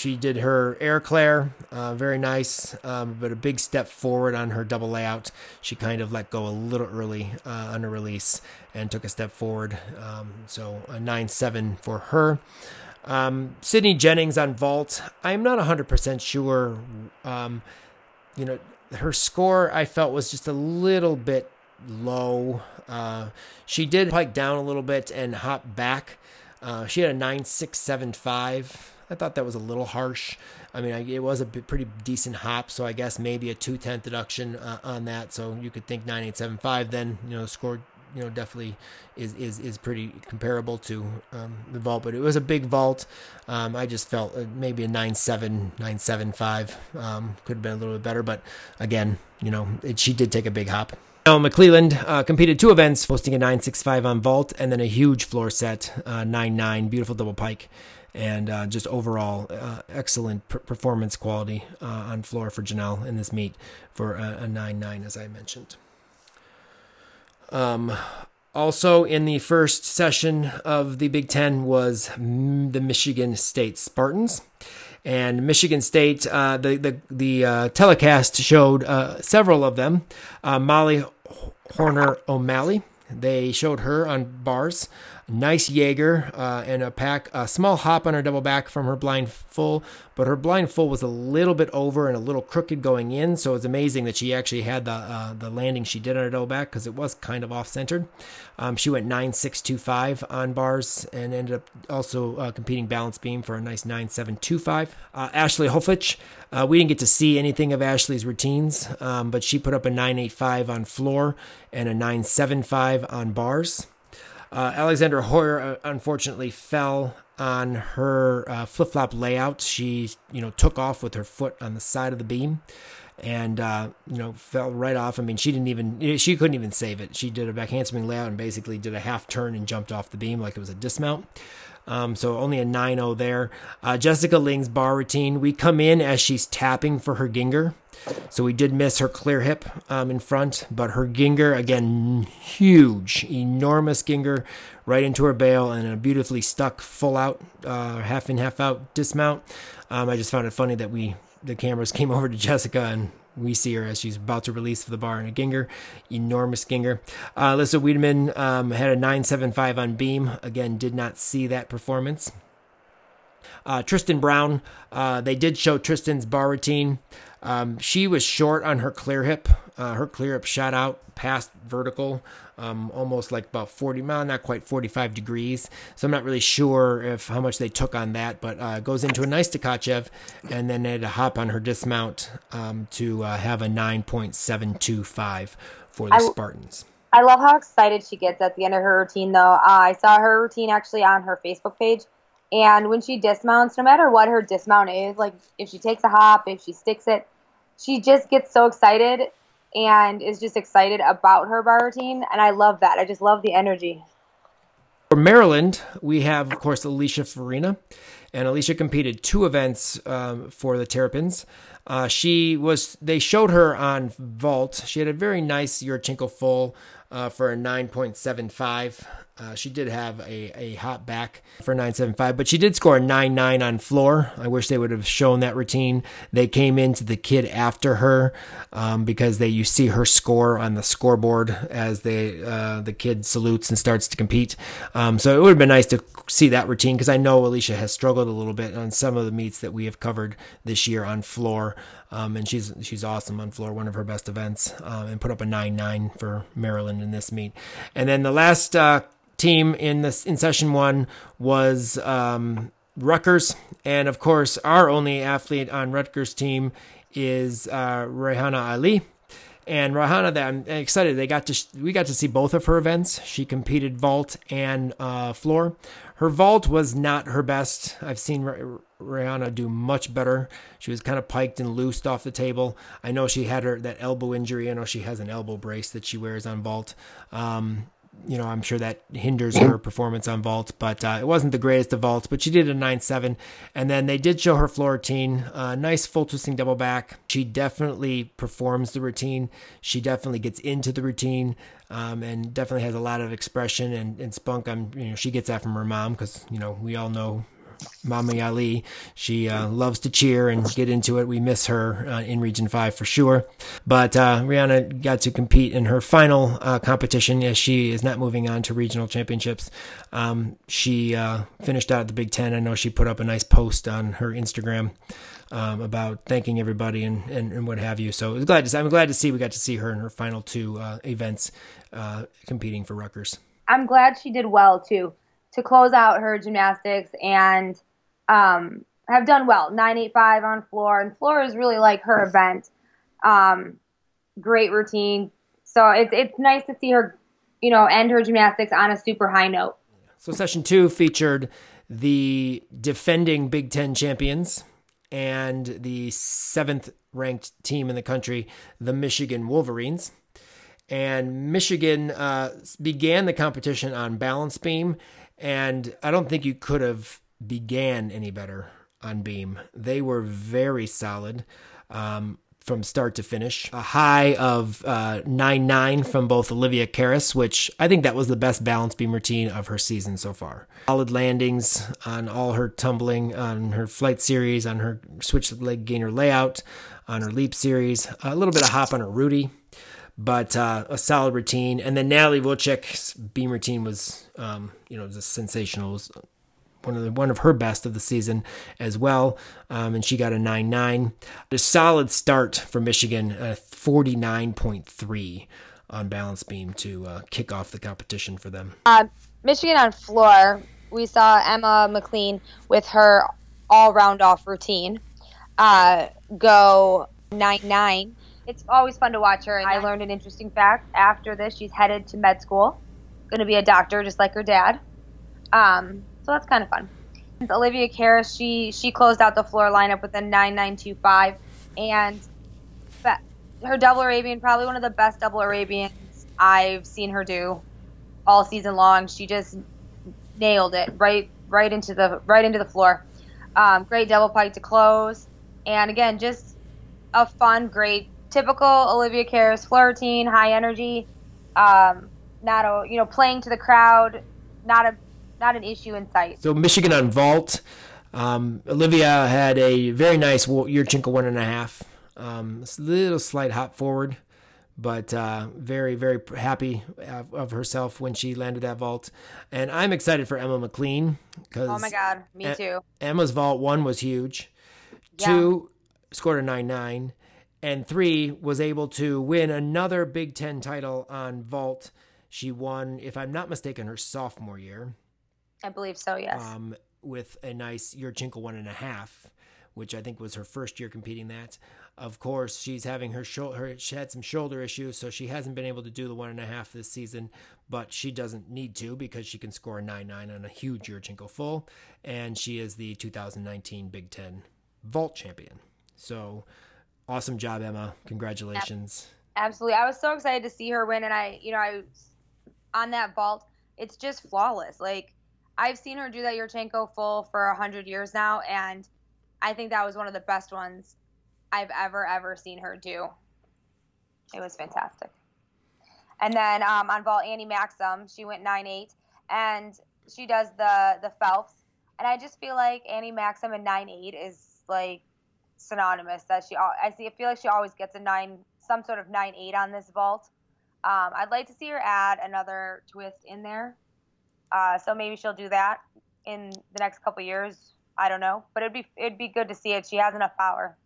she did her air claire, uh, very nice, um, but a big step forward on her double layout. She kind of let go a little early uh, on her release and took a step forward. Um, so a 9 7 for her. Um, Sydney Jennings on vault. I'm not 100% sure. Um, you know, her score I felt was just a little bit low. Uh, she did hike down a little bit and hop back. Uh, she had a 9675. I thought that was a little harsh. I mean, it was a pretty decent hop, so I guess maybe a 210 deduction uh, on that. So you could think 9875 then, you know, scored, you know, definitely is is, is pretty comparable to um, the vault, but it was a big vault. Um, I just felt uh, maybe a 97, 975 um, could have been a little bit better, but again, you know, it, she did take a big hop. Now, McClelland uh, competed two events, posting a 965 on vault and then a huge floor set, uh, 99, beautiful double pike and uh, just overall uh, excellent performance quality uh, on floor for Janelle in this meet for a, 9 9, as I mentioned. Um, also, in the first session of the Big Ten was the Michigan State Spartans. And Michigan State, uh, the the the uh, telecast showed uh, several of them. Molly Horner O'Malley They showed her on bars, nice Jaeger, uh, and a pack, a small hop on her double back from her blind full, but her blind full was a little bit over and a little crooked going in, so it's amazing that she actually had the uh, the landing she did on her double back because it was kind of off centered. Um, she went nine six two five on bars and ended up also uh, competing balance beam for a nice nine seven two five. Uh, Ashley Hofich, uh, we didn't get to see anything of Ashley's routines, um, but she put up a nine eight five on floor and a nine seven five on bars. Uh, Alexandra Hoyer uh, unfortunately fell on her uh, flip flop layout. She, you know, took off with her foot on the side of the beam and uh, you know fell right off. I mean, she didn't even she couldn't even save it. She did a back handspring layout and basically did a half turn and jumped off the beam like it was a dismount. Um, so only a 9-0 there. Uh, Jessica Ling's bar routine. We come in as she's tapping for her Gienger. So we did miss her clear hip um, in front, but her Gienger, again, huge, enormous Gienger right into her bail and a beautifully stuck full out, uh, half in, half out dismount. Um, I just found it funny that we, the cameras <laughs> came over to Jessica and we see her as she's about to release for the bar in a Gienger, enormous Gienger. Uh, Alyssa Wiedemann um, had a 975 on beam. Again, did not see that performance. Uh, Tristan Brown, uh, they did show Tristan's bar routine. Um, she was short on her clear hip. Uh, her clear hip shot out past vertical, um, almost like about 40, well, not quite 45 degrees. So I'm not really sure if how much they took on that, but uh, goes into a nice Tkachev and then had to hop on her dismount um, to uh, have a 9.725 for the I, Spartans. I love how excited she gets at the end of her routine, though. Uh, I saw her routine actually on her Facebook page and when she dismounts, no matter what her dismount is, like if she takes a hop, if she sticks it, she just gets so excited and is just excited about her bar routine. And I love that. I just love the energy. For Maryland, we have, of course, Alicia Farina. And Alicia competed two events um, for the Terrapins. Uh, she was, they showed her on vault. She had a very nice Yurchenko full uh, for a 9.75. Uh, she did have a, a hot back for 975, but she did score a 9 9 on floor. I wish they would have shown that routine. They came into the kid after her um, because they you see her score on the scoreboard as they uh, the kid salutes and starts to compete. Um, so it would have been nice to see that routine because I know Alicia has struggled a little bit on some of the meets that we have covered this year on floor. Um, and she's she's awesome on floor, one of her best events, um, and put up a nine nine for Maryland in this meet. And then the last uh, team in this in session one was um, Rutgers, and of course, our only athlete on Rutgers team is uh, Rehana Ali. And Rahana, that I'm excited. They got to we got to see both of her events. She competed vault and uh, floor. Her vault was not her best. I've seen Rihanna do much better. She was kind of piked and loosed off the table. I know she had her that elbow injury. I know she has an elbow brace that she wears on vault. Um, you know, I'm sure that hinders her performance on vault, but uh, it wasn't the greatest of vaults, but she did a 9-7. And then they did show her floor routine, uh, nice full twisting double back. She definitely performs the routine. She definitely gets into the routine um, and definitely has a lot of expression and, and spunk. I'm, you know, she gets that from her mom because, you know, we all know Mama Ali. She uh, loves to cheer and get into it. We miss her uh, in Region 5 for sure. But uh, Rihanna got to compete in her final uh, competition as she is not moving on to regional championships. Um, she uh, finished out the Big Ten. I know she put up a nice post on her Instagram. Um, about thanking everybody and, and, and, what have you. So I'm glad to I'm glad to see we got to see her in her final two uh, events competing for Rutgers. I'm glad she did well too to close out her gymnastics and um, have done well. 985 on floor, and floor is really like her event. Um, great routine. So it's it's nice to see her, you know, end her gymnastics on a super high note. So session two featured the defending Big Ten champions and the seventh ranked team in the country, the Michigan Wolverines. And Michigan uh, began the competition on balance beam and I don't think you could have began any better on Beam. They were very solid um, from start to finish. A high of uh, 9 9 from both Olivia Karas, which I think that was the best balance beam routine of her season so far. Solid landings on all her tumbling, on her flight series, on her switch leg gainer layout, on her leap series. A little bit of hop on her Rudy. But uh, a solid routine. And then Natalie Wilczek's beam routine was, um, you know, just sensational. Was one of the, one of her best of the season as well, um, and she got a nine nine. A solid start for Michigan, a forty nine point three on balance beam to uh, kick off the competition for them. Uh, Michigan on floor, we saw Emma McLean with her all round off routine uh, go 9 9. It's always fun to watch her. And I learned an interesting fact. After this, she's headed to med school, going to be a doctor just like her dad. Um, so that's kind of fun. Olivia Karas, she she closed out the floor lineup with a 9925, and her double Arabian, probably one of the best double Arabians I've seen her do all season long. She just nailed it right right into the right into the floor. Um, great double pike to close, and again, just a fun, great, typical Olivia Karas floor routine, high energy. Um, not a you know playing to the crowd, not a not an issue in sight. So Michigan on vault. Um, Olivia had a very nice Yurchenko one and a half. Um, a little slight hop forward, but uh, very, very happy of, of, herself when she landed that vault. And I'm excited for Emma McLean because oh my god, me too. Emma's vault one was huge. Yeah. Two scored a nine nine, and three was able to win another Big Ten title on vault. She won, if I'm not mistaken, her sophomore year. I believe so. Yes. Um, with a nice Yurchenko one and a half, which I think was her first year competing that. Of course, she's having her shoulder. She had some shoulder issues, so she hasn't been able to do the one and a half this season. But she doesn't need to because she can score a nine nine on a huge Yurchenko full, and she is the 2019 Big Ten vault champion. So, awesome job, Emma! Congratulations. Absolutely, I was so excited to see her win, and I, you know, I on that vault, it's just flawless. Like I've seen her do that Yurchenko full for a hundred years now, and I think that was one of the best ones I've ever ever seen her do. It was fantastic. And then um, on vault, Annie Maxim, she went nine eight, and she does the the Phelps, and I just feel like Annie Maxim and nine eight is like synonymous. That she, I see, I feel like she always gets a nine, some sort of nine eight on this vault. Um, I'd like to see her add another twist in there. Uh, so maybe she'll do that in the next couple years. I don't know, but it'd be it'd be good to see it. She has enough power.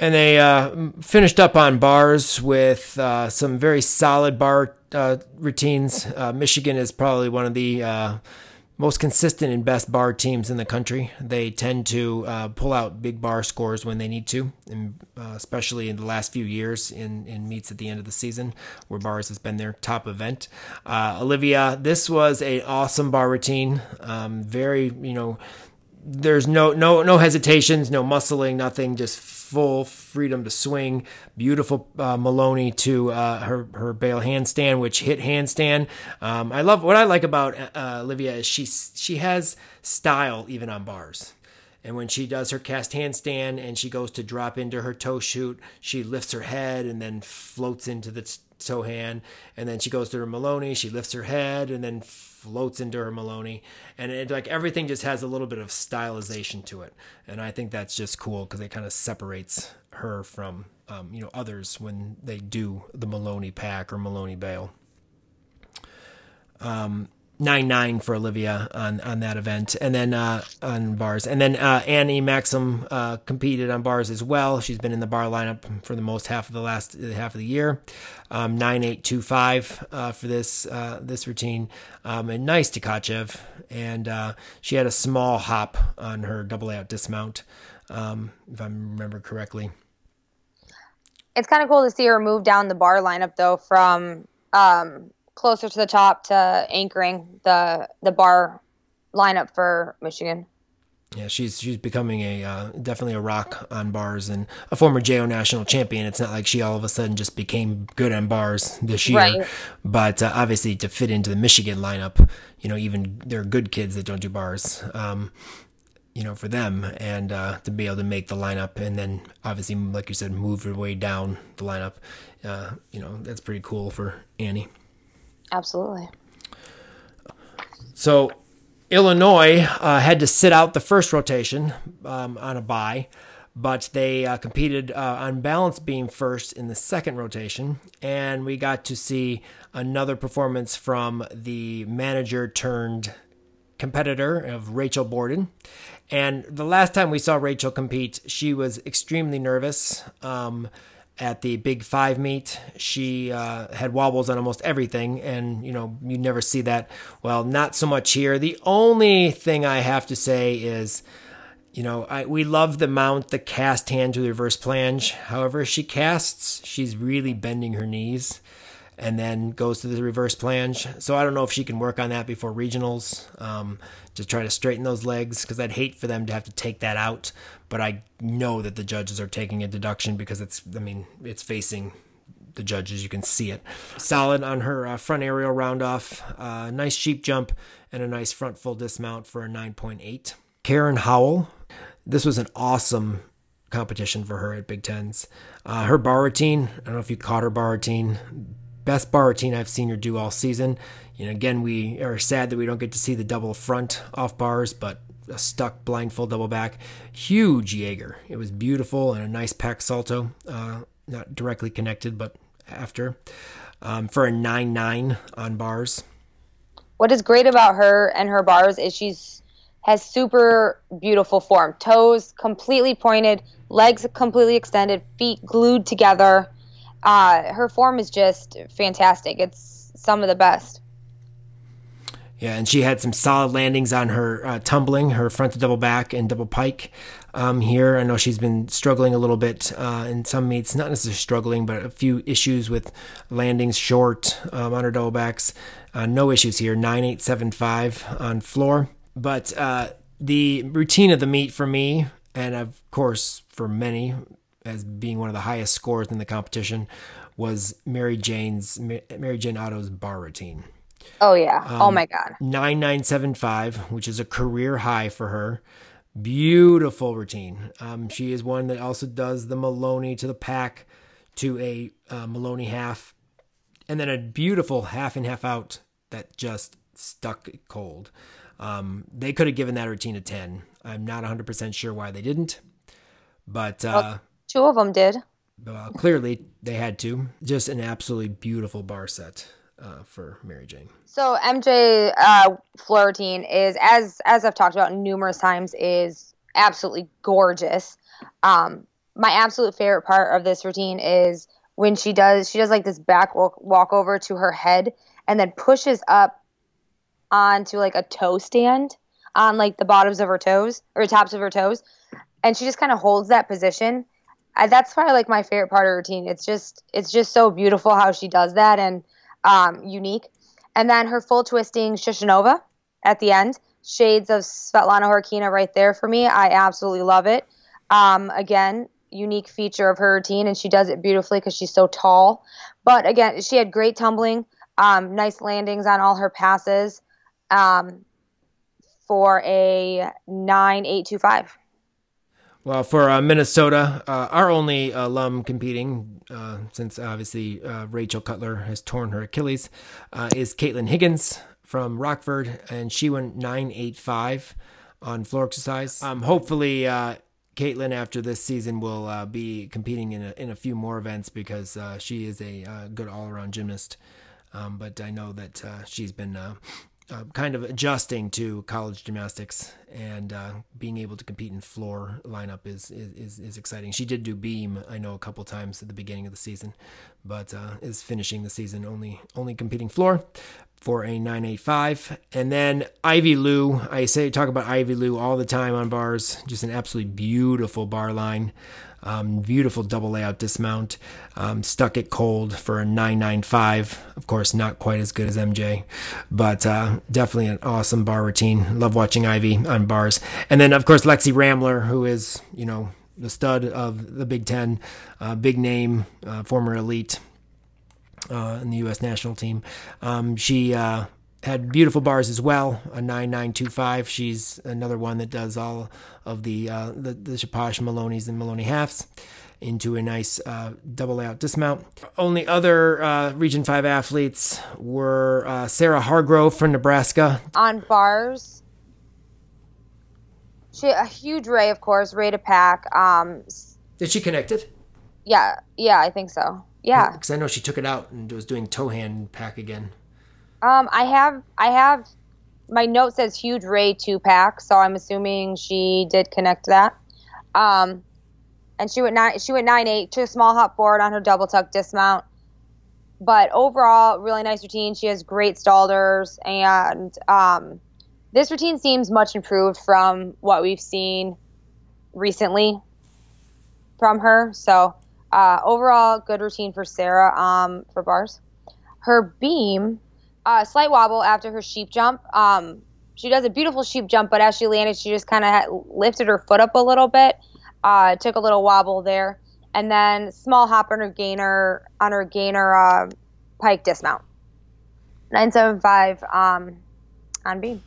And they uh, finished up on bars with uh, some very solid bar uh, routines. Uh, Michigan is probably one of the uh, most consistent and best bar teams in the country. They tend to uh, pull out big bar scores when they need to, and, uh, especially in the last few years in, in meets at the end of the season, where bars has been their top event. Uh, Olivia, this was an awesome bar routine. Um, very, you know, there's no no no hesitations, no muscling, nothing. Just full freedom to swing. Beautiful uh, Maloney to uh, her her bail handstand, which hit handstand. Um, I love what I like about uh, Olivia is she she has style even on bars. And when she does her cast handstand and she goes to drop into her toe shoot, she lifts her head and then floats into the toe hand. And then she goes to her Maloney, she lifts her head and then floats into her Maloney, and it like everything just has a little bit of stylization to it, and I think that's just cool because it kind of separates her from um, you know others when they do the Maloney pack or Maloney bail. Um, nine nine for Olivia on on that event, and then uh, on bars, and then uh, Annie Maxim uh, competed on bars as well. She's been in the bar lineup for the most half of the last half of the year. Um, nine eight two five uh, for this uh, this routine, um, and nice Tkachev, and uh, she had a small hop on her double out dismount, um, if I remember correctly. It's kind of cool to see her move down the bar lineup though from um, closer to the top to anchoring the the bar lineup for Michigan. Yeah, she's she's becoming a uh, definitely a rock on bars and a former JO national champion. It's not like she all of a sudden just became good on bars this year, right. but uh, obviously to fit into the Michigan lineup, you know, even there are good kids that don't do bars. Um, you know, for them and uh, to be able to make the lineup and then obviously, like you said, move your way down the lineup. Uh, you know, that's pretty cool for Annie. Absolutely. So Illinois uh, had to sit out the first rotation um, on a bye, but they uh, competed uh, on balance beam first in the second rotation, and we got to see another performance from the manager turned competitor of Rachel Borden. And the last time we saw Rachel compete, she was extremely nervous. Um, at the Big Five meet, she uh, had wobbles on almost everything, and you know you never see that. Well, not so much here. The only thing I have to say is, you know, I, we love the mount, the cast hand to the reverse plunge. However, she casts, she's really bending her knees and then goes to the reverse plunge. So I don't know if she can work on that before regionals um, to try to straighten those legs because I'd hate for them to have to take that out. But I know that the judges are taking a deduction because it's, I mean, it's facing the judges. You can see it. Solid on her uh, front aerial round off. Uh, nice sheep jump and a nice front full dismount for a 9.8. Karen Howell. This was an awesome competition for her at Big Tens. Uh, her bar routine, I don't know if you caught her bar routine, best bar routine I've seen her do all season. You know, again, we are sad that we don't get to see the double front off bars, but a stuck blind full double back, huge Jaeger. It was beautiful and a nice pack salto, uh, not directly connected, but after um, for a nine nine on bars. What is great about her and her bars is she's has super beautiful form. Toes completely pointed, legs completely extended, feet glued together uh, her form is just fantastic. It's some of the best. Yeah, and she had some solid landings on her uh, tumbling, her front to double back and double pike. Um, here, I know she's been struggling a little bit uh, in some meets, not necessarily struggling, but a few issues with landings short um, on her double backs. Uh, no issues here, 9875 on floor. But uh, the routine of the meet for me, and of course for many, as being one of the highest scores in the competition was Mary Jane's Mary Jane Otto's bar routine. Oh yeah. Oh, um, oh my god. 9975, which is a career high for her. Beautiful routine. Um, she is one that also does the Maloney to the pack to a uh, Maloney half and then a beautiful half and half out that just stuck cold. Um, they could have given that routine a 10. I'm not 100% sure why they didn't. But uh, Two of them did. Uh, clearly, they had to. Just an absolutely beautiful bar set uh, for Mary Jane. So MJ uh, Florentine is, as as I've talked about numerous times, is absolutely gorgeous. Um, my absolute favorite part of this routine is when she does she does like this back walk, walk over to her head and then pushes up onto like a toe stand on like the bottoms of her toes or tops of her toes and she just kind of holds that position I, that's probably like my favorite part of her routine. It's just it's just so beautiful how she does that and um, unique. And then her full twisting Shushunova at the end, shades of Svetlana Khorkina right there for me. I absolutely love it. Um, again, unique feature of her routine, and she does it beautifully because she's so tall. But again, she had great tumbling, um, nice landings on all her passes um, for a nine eight two five. Well, for uh, Minnesota, uh, our only alum competing, uh, since obviously uh, Rachel Cutler has torn her Achilles, uh, is Caitlin Higgins from Rockford, and she went 985 on floor exercise. Um, hopefully, uh, Caitlin after this season will be competing in a, in a few more events because she is a good all around gymnast. Um, but I know that she's been uh, kind of adjusting to college gymnastics and uh, being able to compete in floor lineup is, is is exciting. She did do beam, I know, a couple times at the beginning of the season, but uh, is finishing the season only only competing floor for a 985. And then Ivy Lou, I say talk about Ivy Lou all the time on bars, just an absolutely beautiful bar line. Um, beautiful double layout dismount. Um, stuck it cold for a 995. Of course, not quite as good as MJ, but uh, definitely an awesome bar routine. Love watching Ivy on bars. And then, of course, Lexi Ramler, who is, you know, the stud of the Big Ten, uh, big name, uh, former elite uh, in the U.S. national team. Um, she uh, had beautiful bars as well. A nine nine two five. She's another one that does all of the uh, the, the Shaposh Maloney's and Maloney halves into a nice uh, double layout dismount. Only other uh, Region 5 athletes were uh, Sarah Hargrove from Nebraska. On bars, she a huge ray, of course, ray to pack. Um, Did she connect it? yeah, yeah, I think so. Yeah. Because I know she took it out and was doing toe hand pack again. Um, I have, I have, my note says huge ray two pack, so I'm assuming she did connect that. Um, and she went nine, she went nine eight to a small hop forward on her double tuck dismount. But overall, really nice routine. She has great stalders, and um, this routine seems much improved from what we've seen recently from her. So uh, overall, good routine for Sarah um, for bars. Her beam, uh, slight wobble after her sheep jump. Um, she does a beautiful sheep jump, but as she landed, she just kind of lifted her foot up a little bit. Uh, took a little wobble there, and then small hop on her gainer on her gainer uh, pike dismount. Nine seven five um, on beam.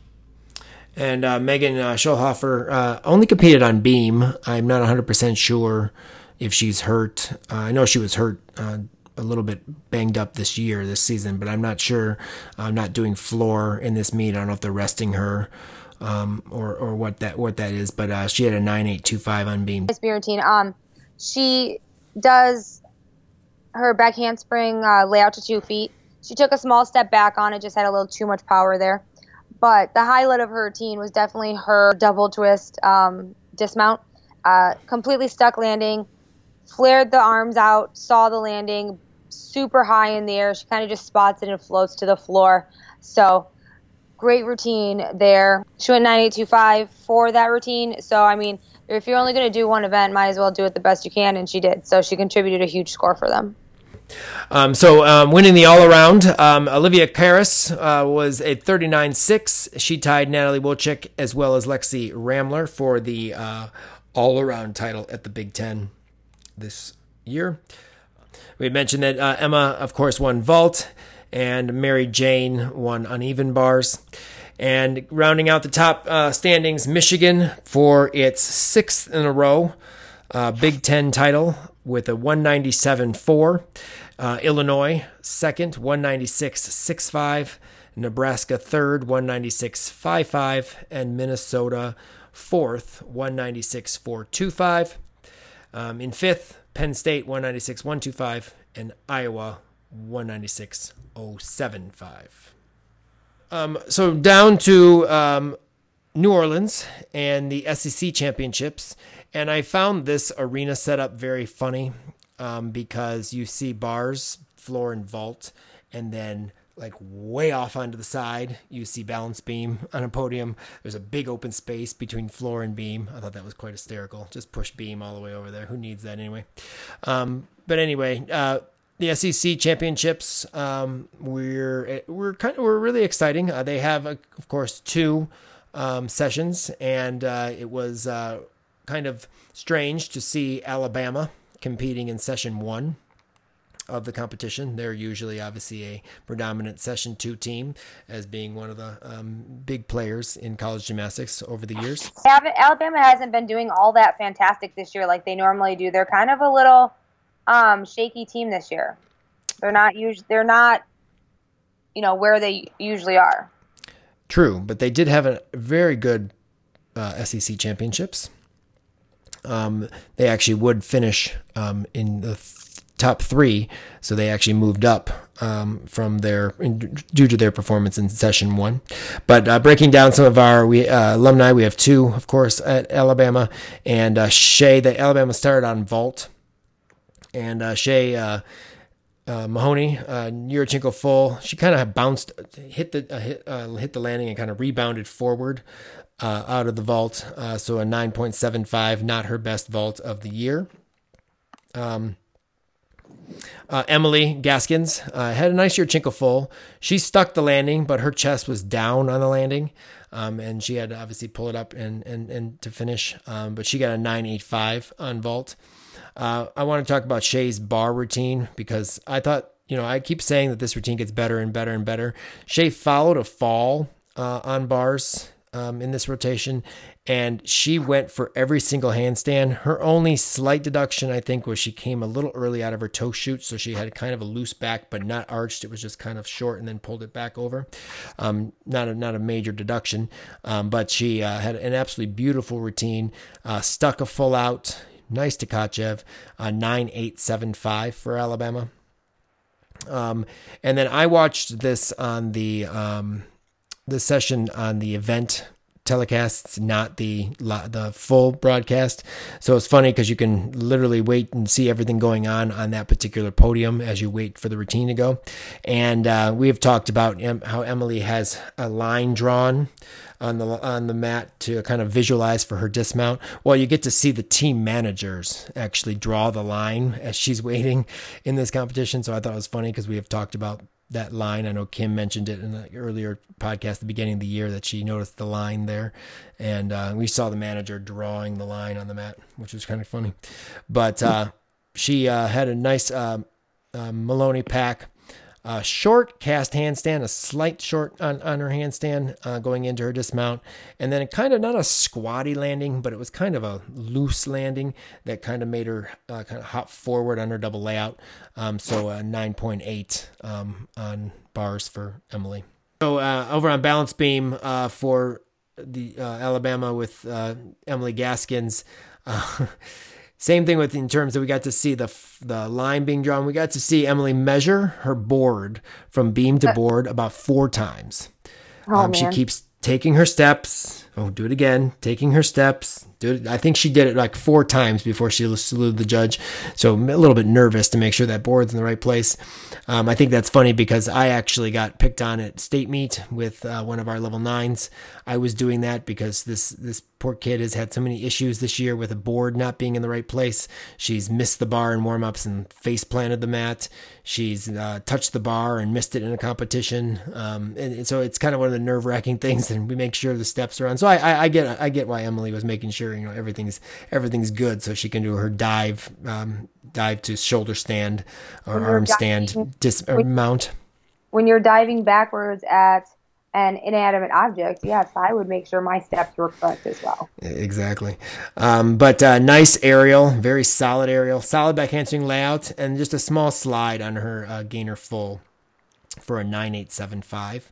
And uh, Megan uh, Schulhofer uh, only competed on beam. I'm not 100% sure if she's hurt. Uh, I know she was hurt uh, a little bit banged up this year, this season, but I'm not sure. I'm not doing floor in this meet. I don't know if they're resting her um, or or what that what that is. But uh, she had a 9825 on beam. Nice beam. Um, she does her back handspring uh, layout to two feet. She took a small step back on it, just had a little too much power there. But the highlight of her routine was definitely her double twist um, dismount. Uh, completely stuck landing, flared the arms out, saw the landing, super high in the air. She kind of just spots it and floats to the floor. So great routine there. She went 9825 for that routine. So, I mean, if you're only going to do one event, might as well do it the best you can, and she did. So she contributed a huge score for them. Um, so um, winning the all around, um, Olivia Karas uh, was a 39-6. She tied Natalie Wilczek as well as Lexi Ramler for the uh, all around title at the Big Ten this year. We mentioned that uh, Emma, of course, won vault, and Mary Jane won uneven bars. And rounding out the top uh, standings, Michigan for its sixth in a row uh, Big Ten title with a 197.4. Uh, Illinois second, 196.65. Nebraska third, 196.55. And Minnesota fourth, 196.425. Um, in fifth, Penn State, 196.125. And Iowa, 196.075. Um, so down to um, New Orleans and the SEC championships. And I found this arena setup very funny um, because you see bars, floor, and vault, and then like way off onto the side, you see balance beam on a podium. There's a big open space between floor and beam. I thought that was quite hysterical. Just push beam all the way over there. Who needs that anyway? Um, but anyway, uh, the SEC championships, um, we're we're kind of we're really exciting. Uh, they have, uh, of course, two um, sessions, and uh, it was uh, kind of strange to see Alabama competing in session one of the competition. They're usually obviously a predominant session two team as being one of the um, big players in college gymnastics over the years. Alabama hasn't been doing all that fantastic this year like they normally do. They're kind of a little um, shaky team this year. They're not usually they're not you know where they usually are. True, but they did have a very good uh, SEC championships. Um, they actually would finish um, in the th- top three, so they actually moved up um, from their due to their performance in session one. But uh, breaking down some of our we uh, alumni, we have two, of course, at Alabama, and uh, Shay. The Alabama started on vault, and uh, Shay. Uh, uh, Mahoney, uh, full. She kind of bounced, hit the uh, hit, hit the landing, and kind of rebounded forward out of the vault. So a 9.75, not her best vault of the year. Um, uh, Emily Gaskins uh, had a nice year Yurchenko full. She stuck the landing, but her chest was down on the landing. Um, and she had to obviously pull it up and, and, and to finish. Um, but she got a 985 on vault. Uh, I want to talk about Shay's bar routine because I thought, you know, I keep saying that this routine gets better and better and better. Shay followed a fall uh, on bars um, in this rotation, and she went for every single handstand. Her only slight deduction, I think, was she came a little early out of her toe shoot, so she had kind of a loose back, but not arched. It was just kind of short, and then pulled it back over. Um, not a not a major deduction, um, but she uh, had an absolutely beautiful routine. Uh, stuck a full out. Nice Tkachev, uh, 9875 for Alabama. Um, and then I watched this on the um, the session on the event telecasts, not the the full broadcast. So it's funny because you can literally wait and see everything going on on that particular podium as you wait for the routine to go. And uh, we have talked about how Emily has a line drawn on the on the mat to kind of visualize for her dismount. Well, you get to see the team managers actually draw the line as she's <laughs> waiting in this competition. So I thought it was funny because we have talked about that line. I know Kim mentioned it in the earlier podcast, the beginning of the year, that she noticed the line there, and uh, we saw the manager drawing the line on the mat, which was kind of funny. But uh, she uh, had a nice uh, uh, Maloney pack a short cast handstand, a slight short on, on her handstand uh, going into her dismount, and then kind of not a squatty landing, but it was kind of a loose landing that kind of made her uh, kind of hop forward on her double layout. Um, so a 9.8 um, on bars for Emily. So uh, over on balance beam uh, for the uh, Alabama with uh, Emily Gaskins. <laughs> Same thing with in terms that we got to see the the line being drawn. We got to see Emily measure her board from beam to uh, board about four times. Oh, um, she keeps taking her steps. Oh, do it again. Taking her steps. I think she did it like four times before she saluted the judge. So a little bit nervous to make sure that board's in the right place. Um, I think that's funny because I actually got picked on at state meet with uh, one of our level nines. I was doing that because this this poor kid has had so many issues this year with a board not being in the right place. She's missed the bar in warm ups and face planted the mat. She's uh, touched the bar and missed it in a competition. Um, and, and, so it's kind of one of the nerve wracking <laughs> things. And we make sure the steps are on. So I, I, I, get I get why Emily was making sure you know everything's everything's good so she can do her dive um, dive to shoulder stand or arm diving, stand dis- or mount. When you're diving backwards at an inanimate object, yes, I would make sure my steps were correct as well. Exactly. Um, but uh, nice aerial, very solid aerial, solid back handspring layout, and just a small slide on her uh, gainer full for a 9875.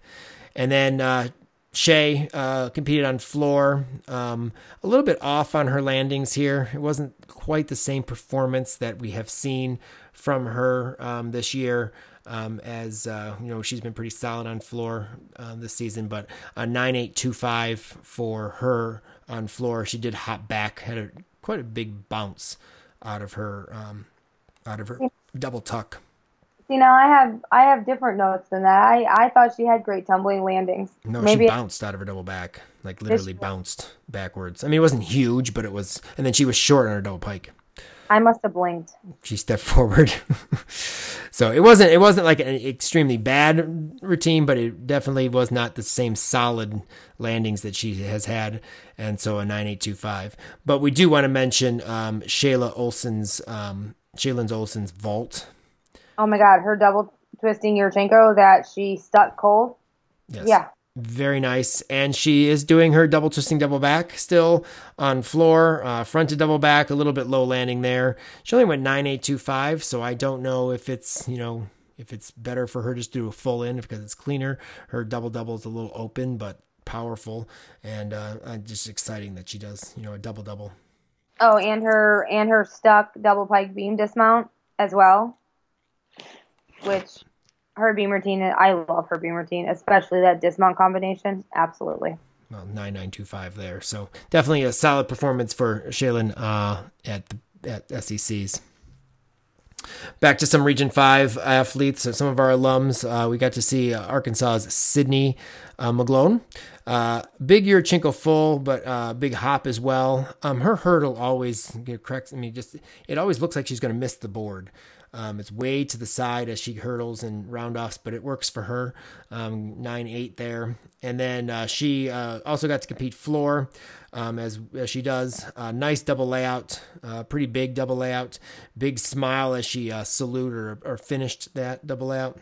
And then uh, Shay uh, competed on floor, um, a little bit off on her landings here. It wasn't quite the same performance that we have seen from her um, this year. Um, as uh, you know, she's been pretty solid on floor uh, this season, but a 9825 for her on floor. She did hop back, had a quite a big bounce out of her um, out of her double tuck. See now I have I have different notes than that. I, I thought she had great tumbling landings. No, Maybe she bounced out of her double back. Like literally bounced backwards. I mean it wasn't huge, but it was and then she was short on her double pike. I must have blinked. She stepped <laughs> forward. so it wasn't it wasn't like an extremely bad routine, but it definitely was not the same solid landings that she has had. And so a nine eight two five. But we do want to mention um Shayla Olsen's um Shaylin Olsen's vault Oh my God, her double twisting Yurchenko that she stuck cold. Yes. Yeah. Very nice. And she is doing her double twisting double back still on floor, uh, front to double back, a little bit low landing there. She only went 9825, so I don't know if it's, you know, if it's better for her just to do a full in because it's cleaner. Her double double is a little open, but powerful and uh, just exciting that she does, you know, a double double. Oh, and her and her stuck double pike beam dismount as well which her beam routine, I love her beam routine, especially that dismount combination. Absolutely. Well, 9925 there. So definitely a solid performance for Shaylin uh, at the, at SECs. Back to some Region 5 athletes, some of our alums. Uh, we got to see uh, Arkansas's Sydney uh, McGlone. Uh, big Yurchenko full, but uh, big hop as well. Um, her hurdle always corrects. I mean, just it always looks like she's going to miss the board. Um, it's way to the side as she hurdles and roundoffs, but it works for her. Um, nine eight there, and then uh, she uh, also got to compete floor um, as, as she does. Uh, nice double layout, uh, pretty big double layout. Big smile as she uh, saluted or, or finished that double layout.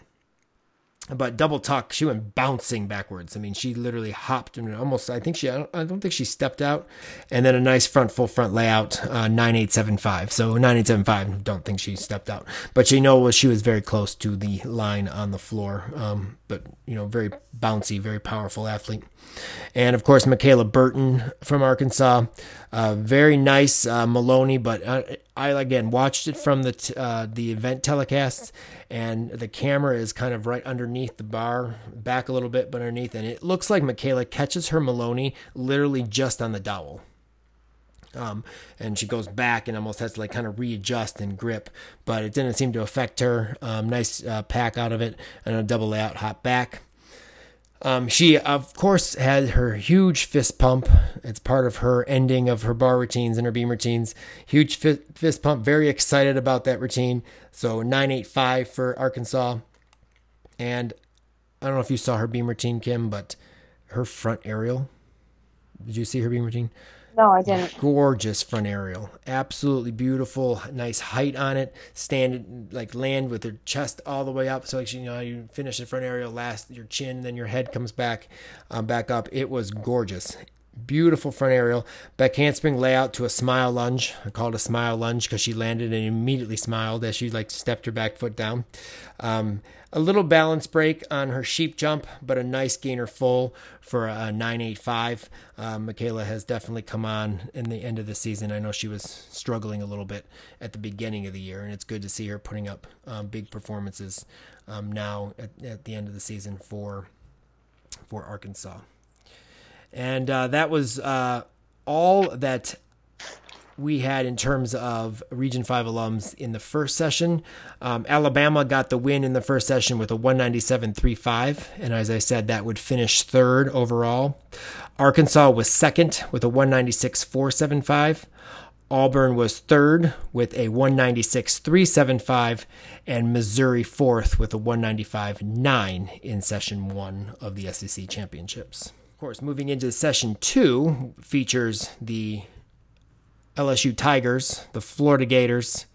But double tuck, she went bouncing backwards. I mean, she literally hopped and almost. I think she. I don't, I don't think she stepped out, and then a nice front full front layout, uh, nine eight seven five. So nine eight seven five. Don't think she stepped out, but you know she was very close to the line on the floor. Um, but you know, very bouncy, very powerful athlete. And of course, Michaela Burton from Arkansas, uh, very nice uh, Maloney. But uh, I again watched it from the t- uh, the event telecast, and the camera is kind of right underneath the bar, back a little bit, but underneath, and it looks like Michaela catches her Maloney literally just on the dowel. Um, and she goes back and almost has to like kind of readjust and grip, but it didn't seem to affect her. Um, nice uh, pack out of it and a double layout hop back. Um, she, of course, had her huge fist pump. It's part of her ending of her bar routines and her beam routines. Huge fi- fist pump. Very excited about that routine. So 985 for Arkansas. And I don't know if you saw her beam routine, Kim, but her front aerial. Did you see her beam routine? No, I didn't. Gorgeous front aerial, absolutely beautiful. Nice height on it. Stand like land with your chest all the way up. So like you know you finish the front aerial, last your chin, then your head comes back, um, back up. It was gorgeous. Beautiful front aerial. Back handspring layout to a smile lunge. I called it a smile lunge because she landed and immediately smiled as she like stepped her back foot down. Um, a little balance break on her sheep jump, but a nice gainer full for a 985. Uh, Michaela has definitely come on in the end of the season. I know she was struggling a little bit at the beginning of the year, and it's good to see her putting up um, big performances um, now at, at the end of the season for for Arkansas. And uh, that was uh, all that we had in terms of Region 5 alums in the first session. Um, Alabama got the win in the first session with a 197.35, and as I said, that would finish third overall. Arkansas was second with a 196.475. Auburn was third with a 196.375, and Missouri fourth with a 195.9 in session one of the SEC championships. Of course, moving into session two features the LSU Tigers, the Florida Gators,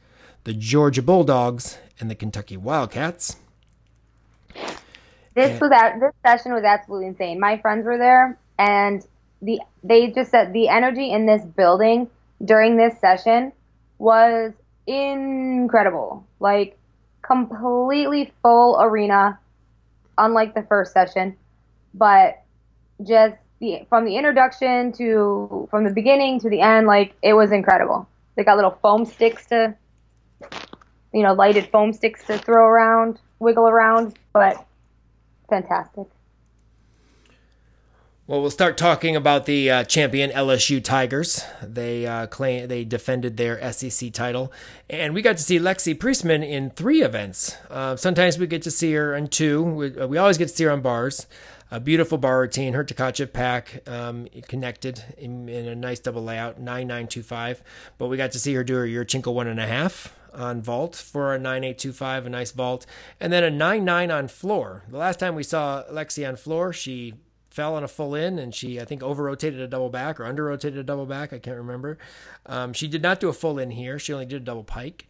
the Georgia Bulldogs, and the Kentucky Wildcats. This was that this session was absolutely insane. My friends were there, and the they just said the energy in this building during this session was incredible. Like completely full arena, unlike the first session, but just the from the introduction to from the beginning to the end, like it was incredible. They got little foam sticks to, you know, lighted foam sticks to throw around, wiggle around, but fantastic. Well, we'll start talking about the uh, champion LSU Tigers. They uh, claim they defended their SEC title, and we got to see Lexi Priessman in three events. Uh, sometimes we get to see her in two. We, uh, we, always get to see her on bars. A beautiful bar routine. Her Tkachev pack um, connected in, in, a nice double layout, nine nine two five. But we got to see her do her Yurchenko one and a half on vault for a 9825, a nice vault, and then a 99 on floor. The last time we saw Lexi on floor, she fell on a full in and she I think over rotated a double back or under rotated a double back I can't remember um, she did not do a full in here she only did a double pike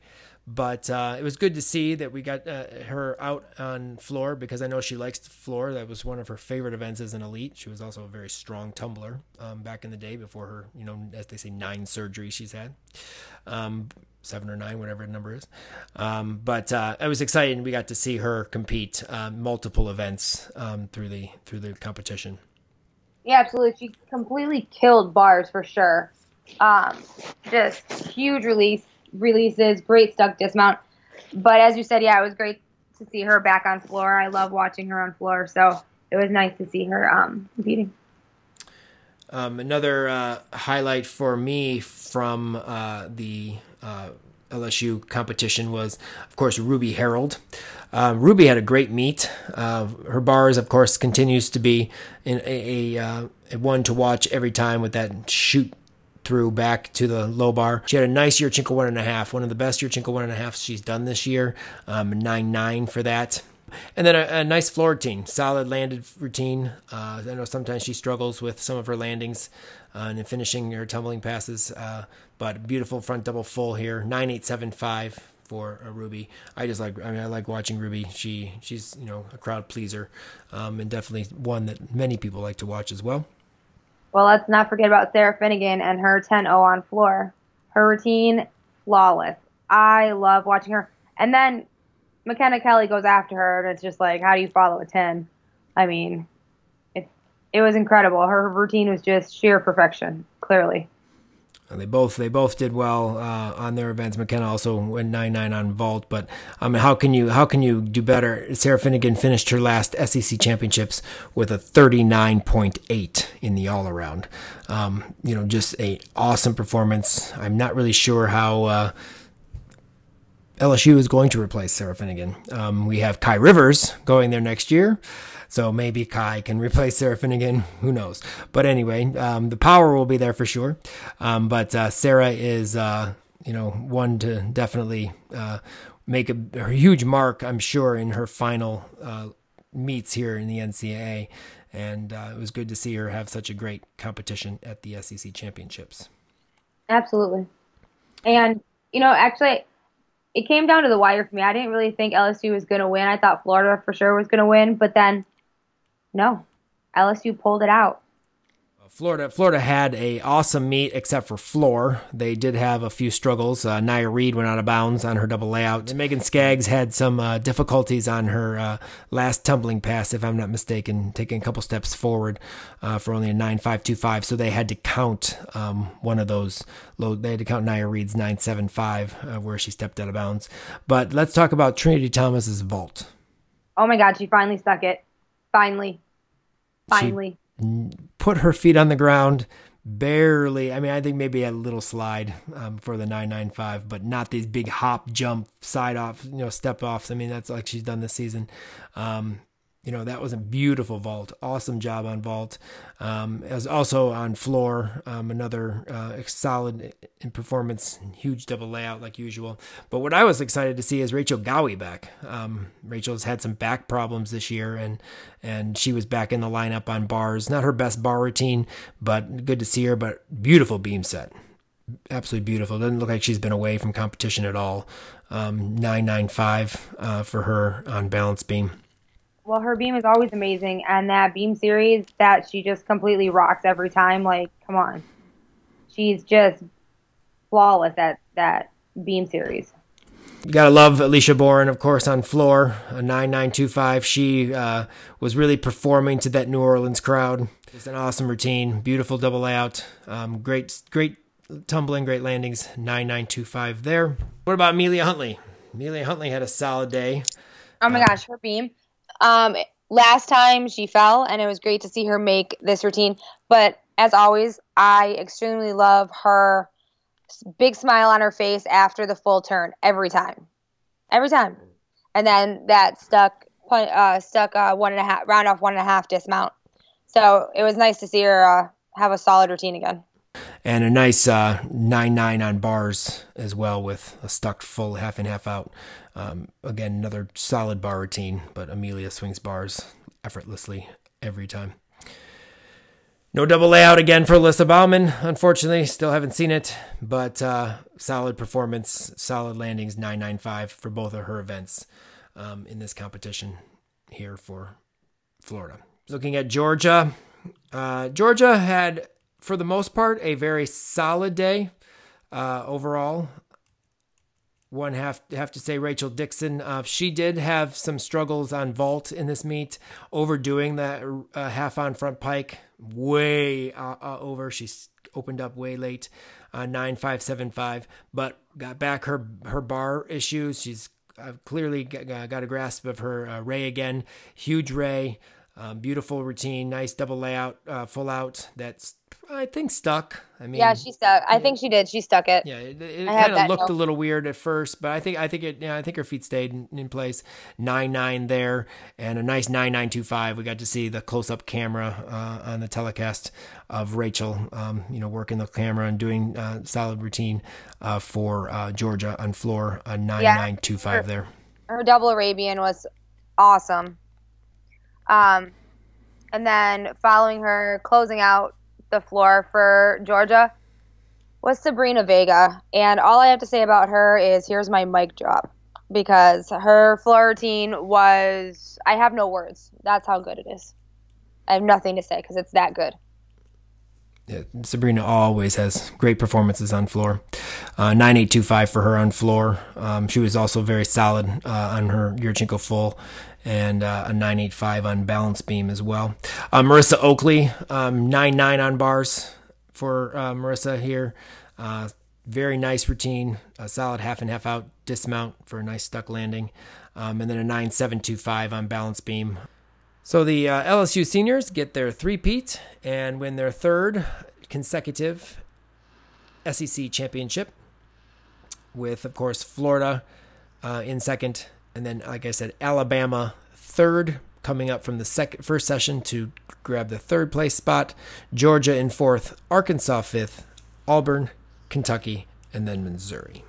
but uh, it was good to see that we got uh, her out on floor because I know she likes floor. That was one of her favorite events as an elite. She was also a very strong tumbler um, back in the day before her, you know, as they say, nine surgeries she's had, um, seven or nine, whatever the number is. Um, but uh, I was excited. We got to see her compete uh, multiple events um, through the through the competition. Yeah, absolutely. She completely killed bars for sure. Um, just huge release releases, great stuck dismount. But as you said, yeah, it was great to see her back on floor. I love watching her on floor, so it was nice to see her um, competing. Um, another uh, highlight for me from uh, the uh, LSU competition was, of course, Ruby Harrold. Um, Ruby had a great meet. Uh, her bars, of course, continues to be in a, a, uh, a one to watch every time with that shoot through back to the low bar. She had a nice Yurchenko one and a half, one of the best Yurchenko one and a half she's done this year. Um, nine nine for that. And then a, a, nice floor routine, solid landed routine. Uh, I know sometimes she struggles with some of her landings uh, and finishing her tumbling passes, uh, but beautiful front double full here, nine eight seven five for uh, Ruby. I just like I mean I like watching Ruby. She she's you know a crowd pleaser, um, and definitely one that many people like to watch as well. Well, let's not forget about Sarah Finnegan and her 10-0 on floor. Her routine flawless. I love watching her. And then McKenna Kelley goes after her, and it's just like, how do you follow a 10? I mean, it it was incredible. Her routine was just sheer perfection, clearly. They both they both did well uh, on their events. McKenna also went nine nine on vault, but how can you how can you do better? Sarah Finnegan finished her last SEC championships with a thirty nine point eight in the all around. Um, you know, just a awesome performance. I'm not really sure how. Uh, LSU is going to replace Sarah Finnegan. Um, we have Kai Rivers going there next year. So maybe Kai can replace Sarah Finnegan. Who knows? But anyway, um, the power will be there for sure. Um, but uh, Sarah is, uh, you know, one to definitely uh, make a, a, huge mark, I'm sure, in her final uh, meets here in the NCAA. And uh, it was good to see her have such a great competition at the SEC championships. Absolutely. And, you know, actually, it came down to the wire for me. I didn't really think LSU was going to win. I thought Florida for sure was going to win, but then no, LSU pulled it out. Florida, Florida had a awesome meet except for floor. They did have a few struggles. Uh, Nya Reed went out of bounds on her double layout. And Megan Skaggs had some uh, difficulties on her uh, last tumbling pass, if I'm not mistaken, taking a couple steps forward uh, for only a 9.525. So they had to count um, one of those. Low, they had to count Nya Reed's 9.75 uh, where she stepped out of bounds. But let's talk about Trinity Thomas's vault. Oh my God, she finally stuck it. Finally. Finally. She put her feet on the ground barely. I mean, I think maybe a little slide um, for the 995, but not these big hop, jump, side off, you know, step offs. I mean, that's like she's done this season. Um, you know that was a beautiful vault awesome job on vault. Um, as also on floor um, another uh, solid in performance huge double layout like usual. But what i was excited to see is rachel Gowey back. Um, rachel's had some back problems this year and and she was back in the lineup on bars. Not her best bar routine but good to see her but beautiful beam set. Absolutely beautiful. Doesn't look like she's been away from competition at all. Um, 995 uh, for her on balance beam well, her beam is always amazing, and that beam series that she just completely rocks every time. Like, come on, she's just flawless at that beam series. You gotta love Alicia Boren, of course, on floor, a 9925. She uh, was really performing to that New Orleans crowd. It's an awesome routine, beautiful double layout, um, great, great tumbling, great landings. 9925 there. What about Amelia Hundley? Amelia Hundley had a solid day. Oh my uh, gosh, her beam um, last time she fell, and it was great to see her make this routine. But as always, I extremely love her big smile on her face after the full turn every time, every time. And then that stuck, uh, stuck uh, one and a half round off one and a half dismount. So it was nice to see her uh, have a solid routine again. And a nice uh, nine nine on bars as well, with a stuck full half and half out. Um, again, another solid bar routine, but Amelia swings bars effortlessly every time. No double layout again for Alyssa Baumann. Unfortunately, still haven't seen it, but uh, solid performance, solid landings, 995 for both of her events um, in this competition here for Florida. Looking at Georgia, uh, Georgia had, for the most part, a very solid day uh, overall one have have to say Rachel Dickson. Uh, she did have some struggles on vault in this meet, overdoing that uh, half on front pike way uh, uh over. She opened up way late, uh, nine five seven five, but got back her her bar issues. She's uh, clearly got, got, a grasp of her ray again. Huge ray, um, beautiful routine, nice double layout, full out. That's I think stuck. I mean, yeah, she stuck. I think she did. She stuck it. Yeah, it, it kind of looked note. a little weird at first, but I think I think it. Yeah, I think her feet stayed in, in place. Nine nine there, and a nice nine nine two five. We got to see the close up camera uh, on the telecast of Rachel. Um, you know, working the camera and doing uh, solid routine uh, for uh, Georgia on floor a nine nine two five there. Her double Arabian was awesome. Um, and then following her closing out the floor for Georgia. was Sabrina Vega. And all I have to say about her is here's my mic drop because her floor routine was, I have no words. That's how good it is. I have nothing to say because it's that good. Yeah, Sabrina always has great performances on floor. Uh, 9825 for her on floor. Um, she was also very solid uh, on her Yurchenko full and uh, a 985 on balance beam as well. Uh, Marissa Oakley, um, 99 on bars for uh, Marissa here. Uh, very nice routine, a solid half and half out dismount for a nice stuck landing, um, and then a 9725 on balance beam. So the uh, LSU seniors get their three-peat and win their third consecutive SEC championship, with of course Florida uh, in second, and then like I said, Alabama third, coming up from the second first session to grab the third place spot. Georgia in fourth, Arkansas fifth, Auburn, Kentucky, and then Missouri.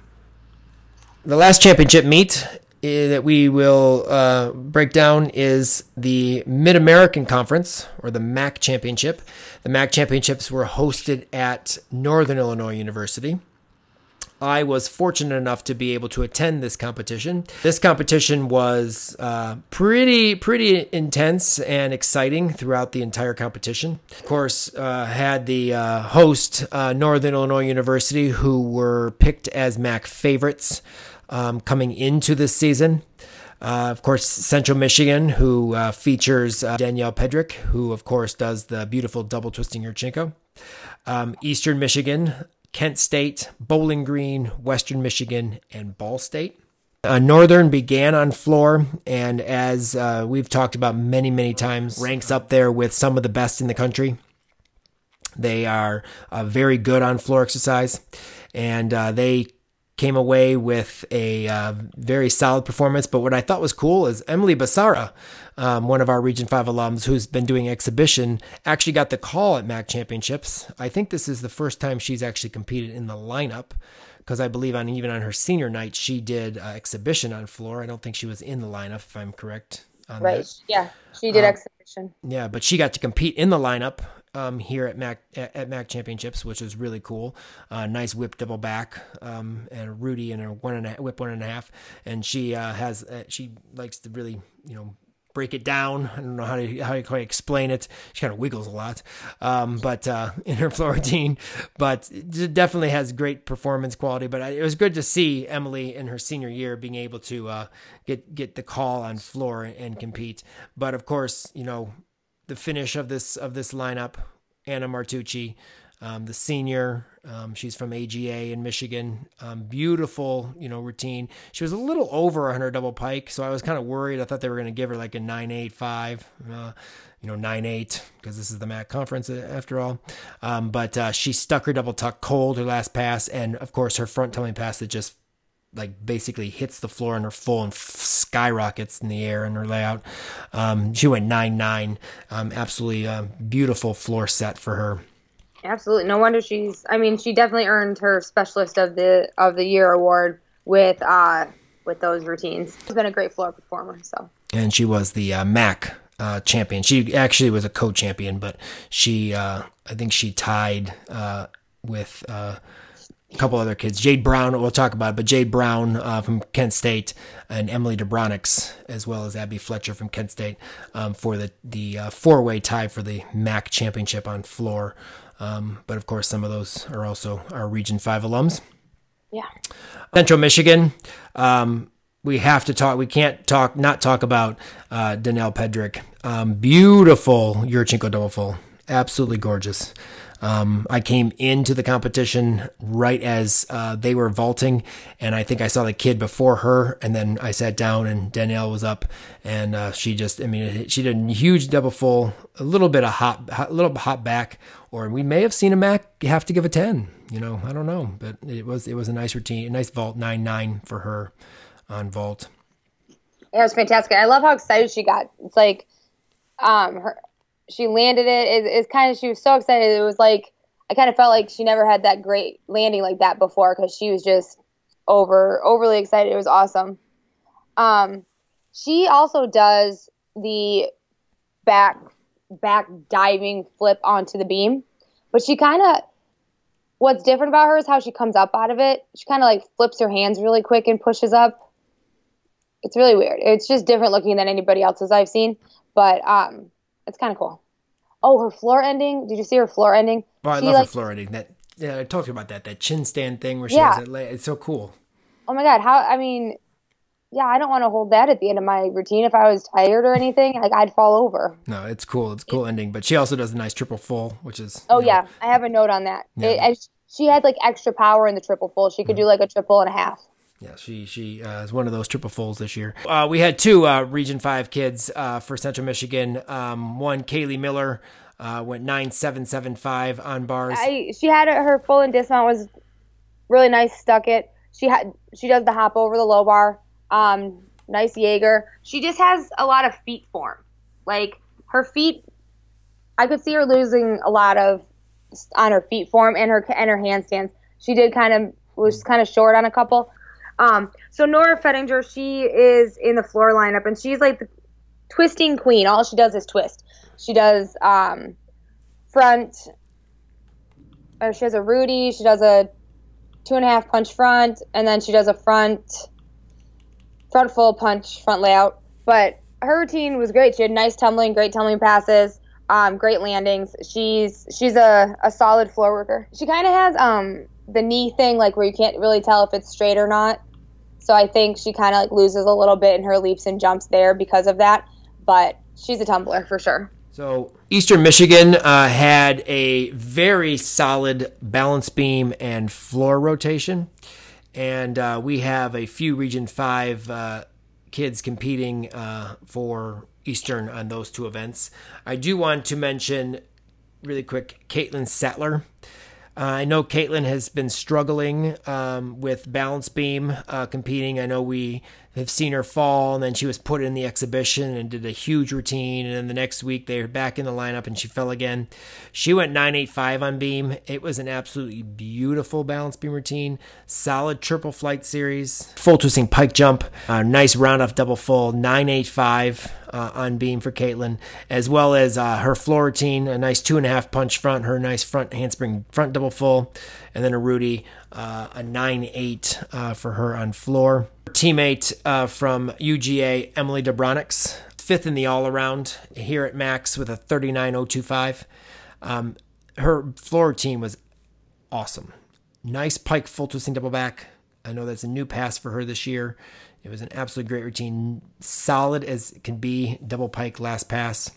The last championship meet eh, that we will uh, break down is the Mid American Conference or the MAC Championship. The MAC Championships were hosted at Northern Illinois University. I was fortunate enough to be able to attend this competition. This competition was uh, pretty pretty intense and exciting throughout the entire competition. Of course, uh, had the uh, host uh, Northern Illinois University, who were picked as MAC favorites um, coming into this season. Uh, of course, Central Michigan, who uh, features uh, Denelle Pedrick, who of course does the beautiful double twisting Yurchenko. Um, Eastern Michigan, Kent State, Bowling Green, Western Michigan, and Ball State. Uh, Northern began on floor, and as uh, we've talked about many, many times, ranks up there with some of the best in the country. They are uh, very good on floor exercise, and they came away with a uh, very solid performance. But what I thought was cool is Emily Basara, um, one of our Region 5 alums who's been doing exhibition, actually got the call at MAC Championships. I think this is the first time she's actually competed in the lineup because I believe on even on her senior night, she did uh, exhibition on floor. I don't think she was in the lineup, if I'm correct. right. That. Yeah. She did uh, exhibition. Yeah, but she got to compete in the lineup um, here at Mac at, at, Mac Championships, which was really cool. Uh, nice whip double back, um, and Rudy and a one and a whip one and a half, and she uh, has uh, she likes to really you know break it down. I don't know how to how you quite explain it. She kind of wiggles a lot, um, but uh, <laughs> in her floor routine, but definitely has great performance quality. But it was good to see Emily in her senior year being able to uh, get get the call on floor and compete. But of course, you know the finish of this of this lineup. Anna Martucci, um, the senior. Um, she's from AGA in Michigan. Um, beautiful, you know, routine. She was a little over on her double pike, so I was kind of worried. I thought they were going to give her like a nine eight five, uh, you know, nine eight because this is the MAC conference uh, after all. Um, but uh, she stuck her double tuck cold her last pass, and of course her front tumbling pass that just like basically hits the floor in her full and f- skyrockets in the air in her layout. Um, she went nine nine. Um, absolutely uh, beautiful floor set for her. Absolutely, no wonder she's. I mean, she definitely earned her specialist of the of the year award with uh with those routines. She's been a great floor performer. So. And she was the uh, MAC uh, champion. She actually was a co-champion, but she, uh, I think she tied uh, with uh, a couple other kids. Jade Brown, we'll talk about it, but Jade Brown uh, from Kent State and Emily DeBronix, as well as Abby Fletcher from Kent State, um, for the the uh, four way tie for the MAC championship on floor. Um, but of course, some of those are also our Region Five alums. Yeah. Central Michigan. Um, we have to talk. We can't talk not talk about uh, Denelle Pedrick. Um, beautiful Yurchenko double full, absolutely gorgeous. Um, I came into the competition right as uh, they were vaulting, and I think I saw the kid before her, and then I sat down, and Danielle was up, and uh, she just, I mean, she did a huge double full, a little bit of hop, a little hop back, or we may have seen a Mac have to give a ten. You know, I don't know, but it was it was a nice routine, a nice vault nine nine for her on vault. It was fantastic. I love how excited she got. It's like, um, her she landed it. it. It's kind of she was so excited. It was like I kind of felt like she never had that great landing like that before because she was just over overly excited. It was awesome. Um, she also does the back back diving flip onto the beam, but she kind of what's different about her is how she comes up out of it. She kind of like flips her hands really quick and pushes up. It's really weird. It's just different looking than anybody else's I've seen, but um, it's kind of cool. Oh, her floor ending. Did you see her floor ending? Oh, I She, love like- her floor ending. That yeah, I talked about that. That chin stand thing where she Yeah. has it. It's so cool. Oh my god, how I mean, yeah, I don't want to hold that at the end of my routine. If I was tired or anything, like I'd fall over. No, it's cool. It's a cool ending. But she also does a nice triple full, which is Oh you know, yeah, I have a note on that. Yeah. It, she had like extra power in the triple full. She could do like a triple and a half. Yeah, she she uh, is one of those triple fulls this year. Uh, we had two uh, Region Five kids uh, for Central Michigan. Um, one Kaylee Miller uh, went nine seven seven five on bars. I she had it, her full and dismount was really nice. Stuck it. She had she does the hop over the low bar. Um, nice Jaeger. She just has a lot of feet form. Like her feet, I could see her losing a lot of on her feet form and her and her handstands. She did kind of was kind of short on a couple. Um, so Nora Fettinger, she is in the floor lineup and she's like the twisting queen. All she does is twist. She does um, front she has a Rudy, she does a two and a half punch front, and then she does a front front full punch front layout. But her routine was great. She had nice tumbling, great tumbling passes, um, great landings. She's she's a, a solid floor worker. She kind of has um the knee thing like where you can't really tell if it's straight or not. So I think she kind of like loses a little bit in her leaps and jumps there because of that. But she's a tumbler for sure. So Eastern Michigan uh, had a very solid balance beam and floor rotation, and uh, we have a few Region Five uh, kids competing uh, for Eastern on those two events. I do want to mention really quick Caitlin Sattler. Uh, I know Caitlin has been struggling um, with balance beam uh, competing. I know we have seen her fall, and then she was put in the exhibition and did a huge routine. And then the next week they were back in the lineup, and she fell again. She went 985 on beam. It was an absolutely beautiful balance beam routine. Solid triple flight series, full twisting pike jump, nice round off double full 985 uh, on beam for Caitlin, as well as uh, her floor routine, a nice two and a half punch front, her nice front handspring front double full, and then a Rudy, uh, a 9 8 uh, for her on floor. Her teammate uh, from UGA, Emily Dobronix, fifth in the all around here at MACs with a 39025. Um, her floor routine was awesome. Nice pike full twisting double back. I know that's a new pass for her this year. It was an absolutely great routine, solid as it can be. Double pike last pass.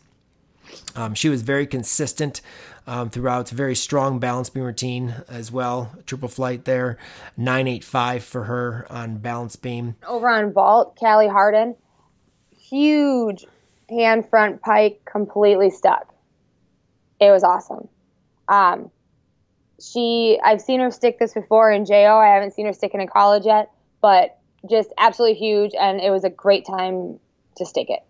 Um, she was very consistent um, throughout. It's a very strong balance beam routine as well. Triple flight there, nine eight five for her on balance beam. over on vault, Callie Harden, huge hand front pike, completely stuck. It was awesome. Um, she, I've seen her stick this before in JO. I haven't seen her stick it in college yet, but just absolutely huge, and it was a great time to stick it.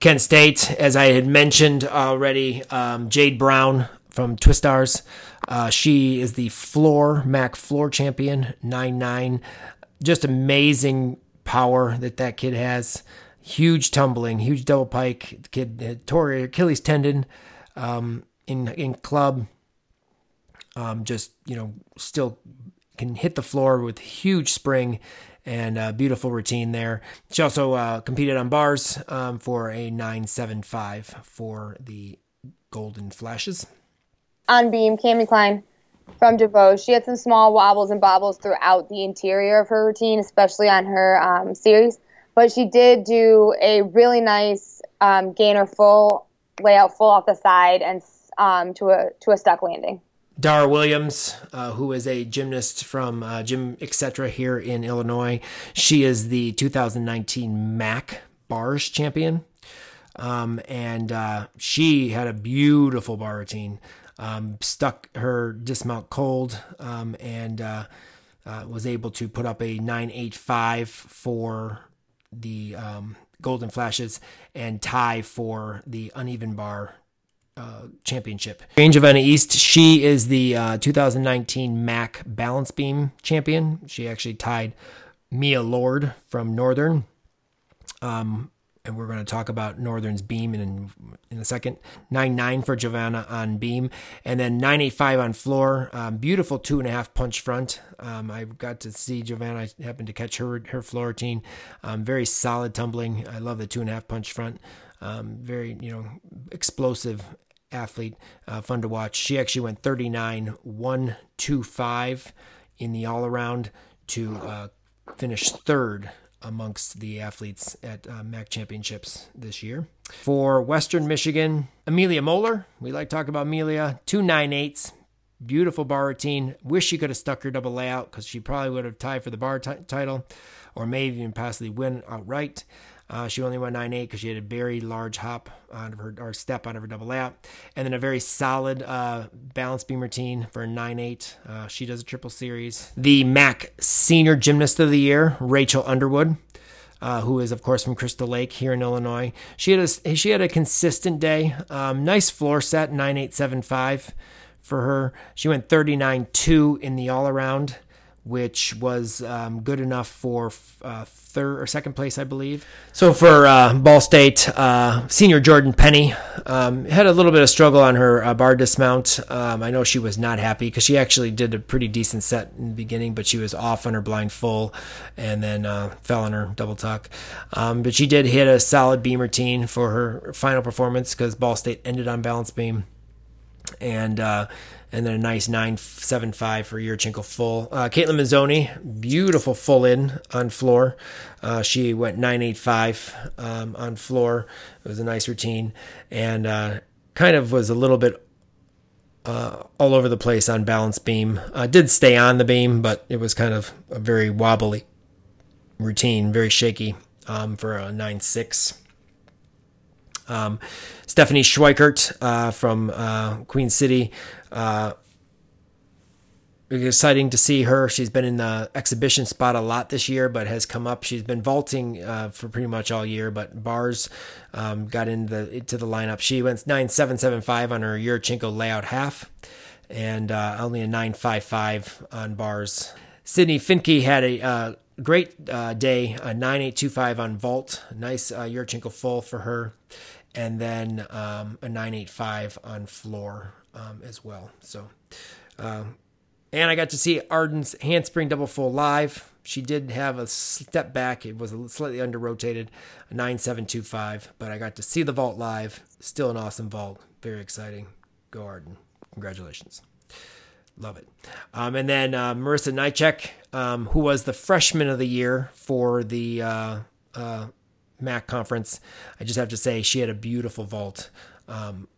Kent State, as I had mentioned already, um, Jade Brown from Twistars. Uh, she is the floor Mac floor champion, nine nine. Just amazing power that that kid has. Huge tumbling, huge double pike. The kid tore Achilles tendon um, in in club. Um, just you know, still can hit the floor with huge spring and a beautiful routine there. She also uh, competed on bars um, for a 975 for the Golden Flashes. On beam, Cami Klein from DeVoe. She had some small wobbles and bobbles throughout the interior of her routine, especially on her um, series. But she did do a really nice um, gainer full layout, full off the side, and um, to a to a stuck landing. Dara Williams, uh, who is a gymnast from uh, Gym Etc. here in Illinois, she is the 2019 MAC Bars champion. Um, and uh, she had a beautiful bar routine. Um, stuck her dismount cold um, and uh, uh, was able to put up a 985 for the um, Golden Flashes and tie for the uneven bar uh, championship. Range of East, she is the uh, 2019 MAC balance beam champion. She actually tied Mia Lord from Northern. Um, and we're going to talk about Northern's beam in in a second. Nine nine for Giovanna on beam, and then nine eight five on floor. Um, beautiful two and a half punch front. Um, I got to see Giovanna. I happened to catch her her floor routine. Um, very solid tumbling. I love the two and a half punch front. Um, very you know explosive athlete, uh, fun to watch. She actually went 39 125 in the all around to uh, finish third amongst the athletes at uh, MAC championships this year. For Western Michigan, Amelia Moeller, we like to talk about Amelia, two nine eights, beautiful bar routine. Wish she could have stuck her double layout because she probably would have tied for the bar t- title or maybe even possibly win outright. Uh, she only went 9 8 because she had a very large hop out of her or step out of her double layout. And then a very solid uh, balance beam routine for 9 8. Uh, she does a triple series. The MAC Senior Gymnast of the Year, Rachel Underwood. Uh, who is of course from Crystal Lake here in Illinois. She had a she had a consistent day. Um, nice floor set, nine eight seven five for her. She went thirty nine two in the all around which was um, good enough for uh, third or second place, I believe. So for uh, Ball State, uh, senior Jordan Penny um, had a little bit of struggle on her uh, bar dismount. Um, I know she was not happy because she actually did a pretty decent set in the beginning, but she was off on her blind full and then uh, fell on her double tuck. Um, but she did hit a solid beam routine for her final performance because Ball State ended on balance beam. And uh, and then a nice 975 for Yurchenko full. Uh, Caitlin Mazzoni, beautiful full in on floor. Uh, she went 985 um, on floor. It was a nice routine and uh, kind of was a little bit uh, all over the place on balance beam. Uh, did stay on the beam, but it was kind of a very wobbly routine, very shaky um, for a 9.6. Um, Stephanie Schweikert uh, from uh, Queen City. Uh, exciting to see her. She's been in the exhibition spot a lot this year, but has come up. She's been vaulting uh, for pretty much all year, but bars um, got into the into the lineup. She went nine seven seven five on her Yurchenko layout half, and uh, only a nine five five on bars. Sydney Finke had a uh, great uh, day, a nine eight two five on vault. Nice uh, Yurchenko full for her and then um, a 985 on floor um, as well. So, uh, and I got to see Arden's handspring double full live. She did have a step back. It was slightly under rotated, a 9725, but I got to see the vault live. Still an awesome vault. Very exciting. Go Arden. Congratulations. Love it. Um, and then uh, Marissa Nychek, um, who was the freshman of the year for the uh, uh, MAC conference. I just have to say she had a beautiful vault, um,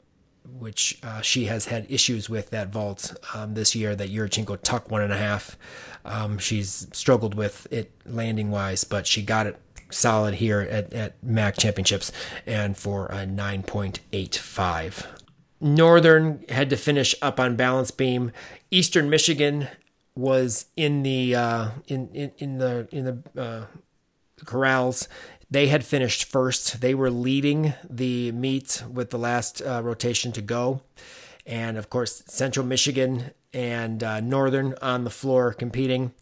which uh, she has had issues with that vault um, this year. That Yurchenko tuck one and a half. Um, she's struggled with it landing wise, but she got it solid here at, at MAC championships and for a 9.85. Northern had to finish up on balance beam. Eastern Michigan was in the uh, in, in in the in the uh, corrals they had finished first. They were leading the meet with the last uh, rotation to go. And of course, Central Michigan and uh, Northern on the floor competing.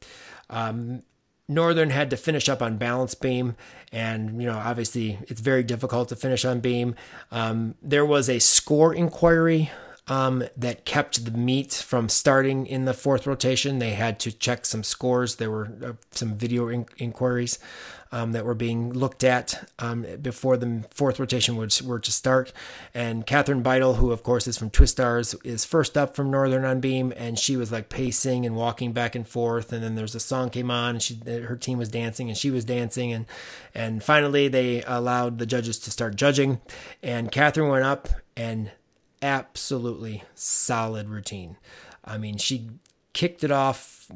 Um, Northern had to finish up on balance beam, and you know, obviously, it's very difficult to finish on beam. Um, there was a score inquiry um, that kept the meet from starting in the fourth rotation. They had to check some scores. There were uh, some video in- inquiries um, that were being looked at um, before the fourth rotation was, were to start. And Catherine Beidel, who of course is from Twistars, is first up from Northern on beam, and she was like pacing and walking back and forth. And then there's a song came on, and she her team was dancing, and she was dancing, and and finally they allowed the judges to start judging, and Catherine went up and absolutely solid routine. I mean, she kicked it off.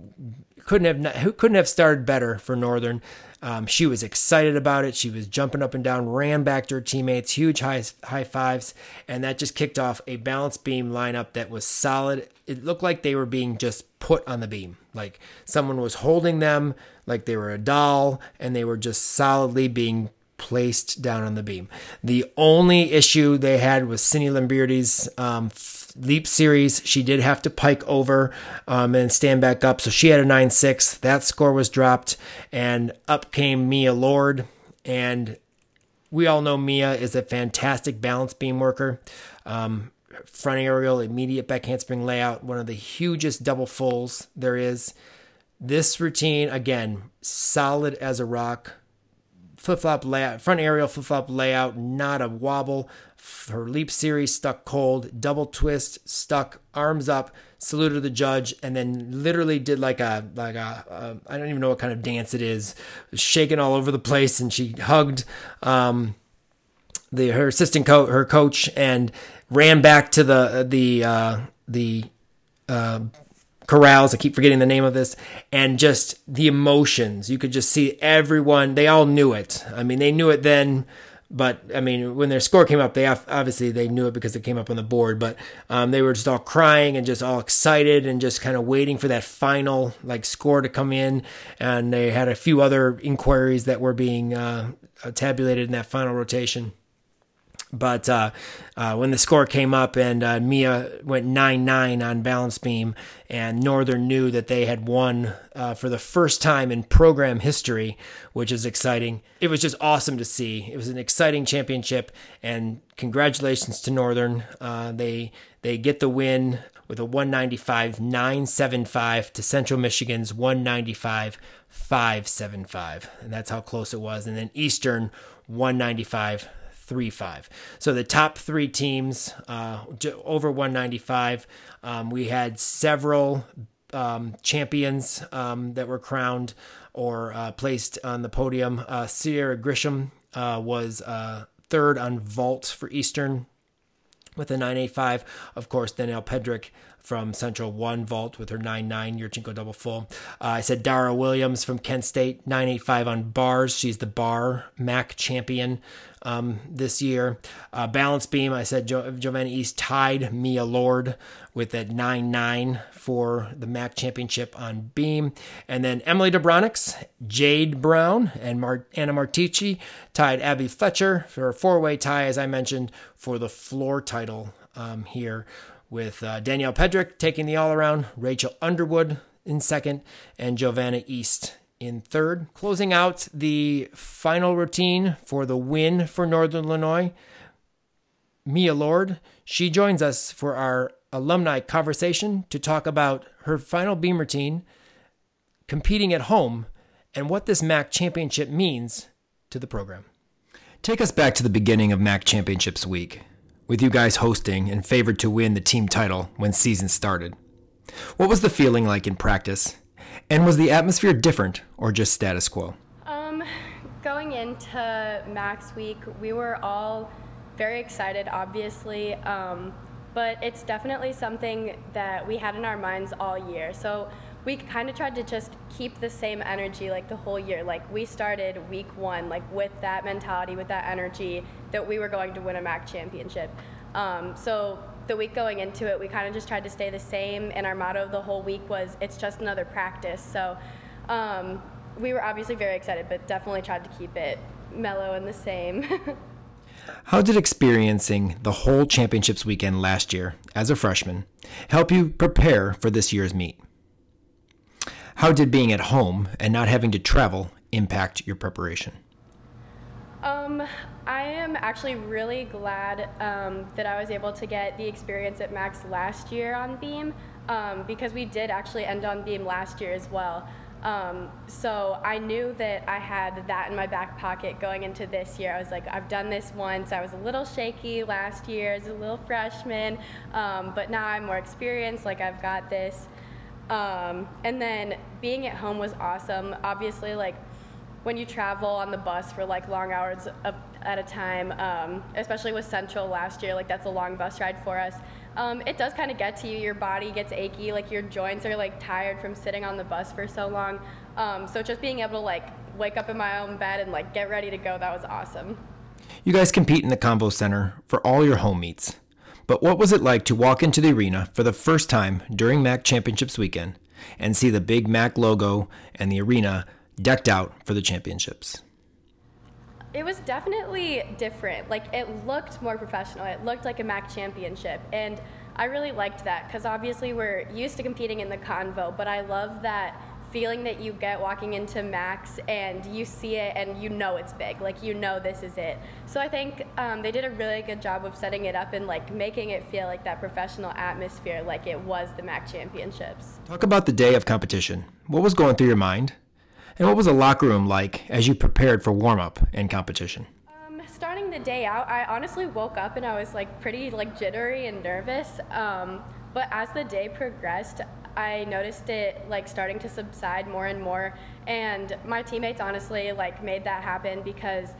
Couldn't have couldn't have started better for Northern. Um, she was excited about it. She was jumping up and down, ran back to her teammates, huge high high fives, and that just kicked off a balance beam lineup that was solid. It looked like they were being just put on the beam, like someone was holding them, like they were a doll, and they were just solidly being placed down on the beam. The only issue they had was Cindy Lamberti's um, leap series. She did have to pike over um, and stand back up, so she had a 9 6. That score was dropped, and up came Mia Lord. And we all know Mia is a fantastic balance beam worker. Um, front aerial, immediate back handspring layout, one of the hugest double fulls there is. This routine, again, solid as a rock. Flip flop layout, front aerial flip flop layout, not a wobble. Her leap series stuck cold, double twist, stuck, arms up, saluted the judge, and then literally did like a like a uh, I don't even know what kind of dance it is, shaking all over the place, and she hugged um, the her assistant coach, her coach, and ran back to the the uh, the uh, corrals. I keep forgetting the name of this, and just the emotions. You could just see everyone. They all knew it. I mean, they knew it then. But I mean, when their score came up, they obviously they knew it because it came up on the board. But um, they were just all crying and just all excited and just kind of waiting for that final like score to come in. And they had a few other inquiries that were being uh, tabulated in that final rotation. But uh, uh, when the score came up and uh, Mia went 9 9 on balance beam, and Northern knew that they had won uh, for the first time in program history, which is exciting. It was just awesome to see. It was an exciting championship, and congratulations to Northern. Uh, they, they get the win with a 195 975 to Central Michigan's 195 575. And that's how close it was. And then Eastern 195 three five. So the top three teams uh, over 195. Um, we had several um, champions um, that were crowned or uh, placed on the podium. Uh, Sierra Grisham uh, was uh, third on vault for Eastern with a 985. Of course, Denelle Pedrick from Central One Vault with her 9-9 Yurchenko double full. Uh, I said Dara Williams from Kent State, 985 on bars. She's the bar MAC champion um, this year. Uh, balance beam, I said jo- Giovanna East tied Mia Lord with that 9 9 for the MAC championship on beam. And then Emily Dobronics, Jade Brown, and Mar- Anna Martici tied Abby Fletcher for a four way tie, as I mentioned, for the floor title um, here. With uh, Denelle Pedrick taking the all around, Rachel Underwood in second, and Giovanna East in third. Closing out the final routine for the win for Northern Illinois, Mia Lord. She joins us for our alumni conversation to talk about her final beam routine, competing at home, and what this MAC championship means to the program. Take us back to the beginning of MAC Championships week, with you guys hosting and favored to win the team title when season started. What was the feeling like in practice? And was the atmosphere different or just status quo? Um, going into MAC's Week, we were all very excited, obviously, um, but it's definitely something that we had in our minds all year. So we kind of tried to just keep the same energy like the whole year. Like we started week one, like with that mentality, with that energy that we were going to win a MAC championship. Um, so the week going into it, we kind of just tried to stay the same, and our motto of the whole week was "It's just another practice." So um, we were obviously very excited, but definitely tried to keep it mellow and the same. <laughs> How did experiencing the whole championships weekend last year as a freshman help you prepare for this year's meet? How did being at home and not having to travel impact your preparation? Um, I am actually really glad um, that I was able to get the experience at MACs last year on Beam um, because we did actually end on Beam last year as well. Um, so I knew that I had that in my back pocket going into this year. I was like, I've done this once. I was a little shaky last year as a little freshman, um, but now I'm more experienced. Like I've got this. Um, and then being at home was awesome. Obviously, like when you travel on the bus for like long hours of, at a time, um, especially with Central last year, like that's a long bus ride for us. Um, it does kind of get to you. Your body gets achy, like your joints are like tired from sitting on the bus for so long. Um, so just being able to like wake up in my own bed and like get ready to go, that was awesome. You guys compete in the Convo Center for all your home meets. But what was it like to walk into the arena for the first time during MAC Championships weekend and see the big MAC logo and the arena decked out for the championships? It was definitely different. Like it looked more professional. It looked like a MAC championship, and I really liked that because obviously we're used to competing in the convo, but I love that feeling that you get walking into MACs and you see it and you know it's big. Like you know this is it. So I think um, they did a really good job of setting it up and like making it feel like that professional atmosphere, like it was the MAC championships. Talk about the day of competition. What was going through your mind? And what was the locker room like as you prepared for warm up and competition? Um, starting the day out, I honestly woke up and I was like pretty like jittery and nervous. Um, but as the day progressed, I noticed it like starting to subside more and more. And my teammates honestly like made that happen because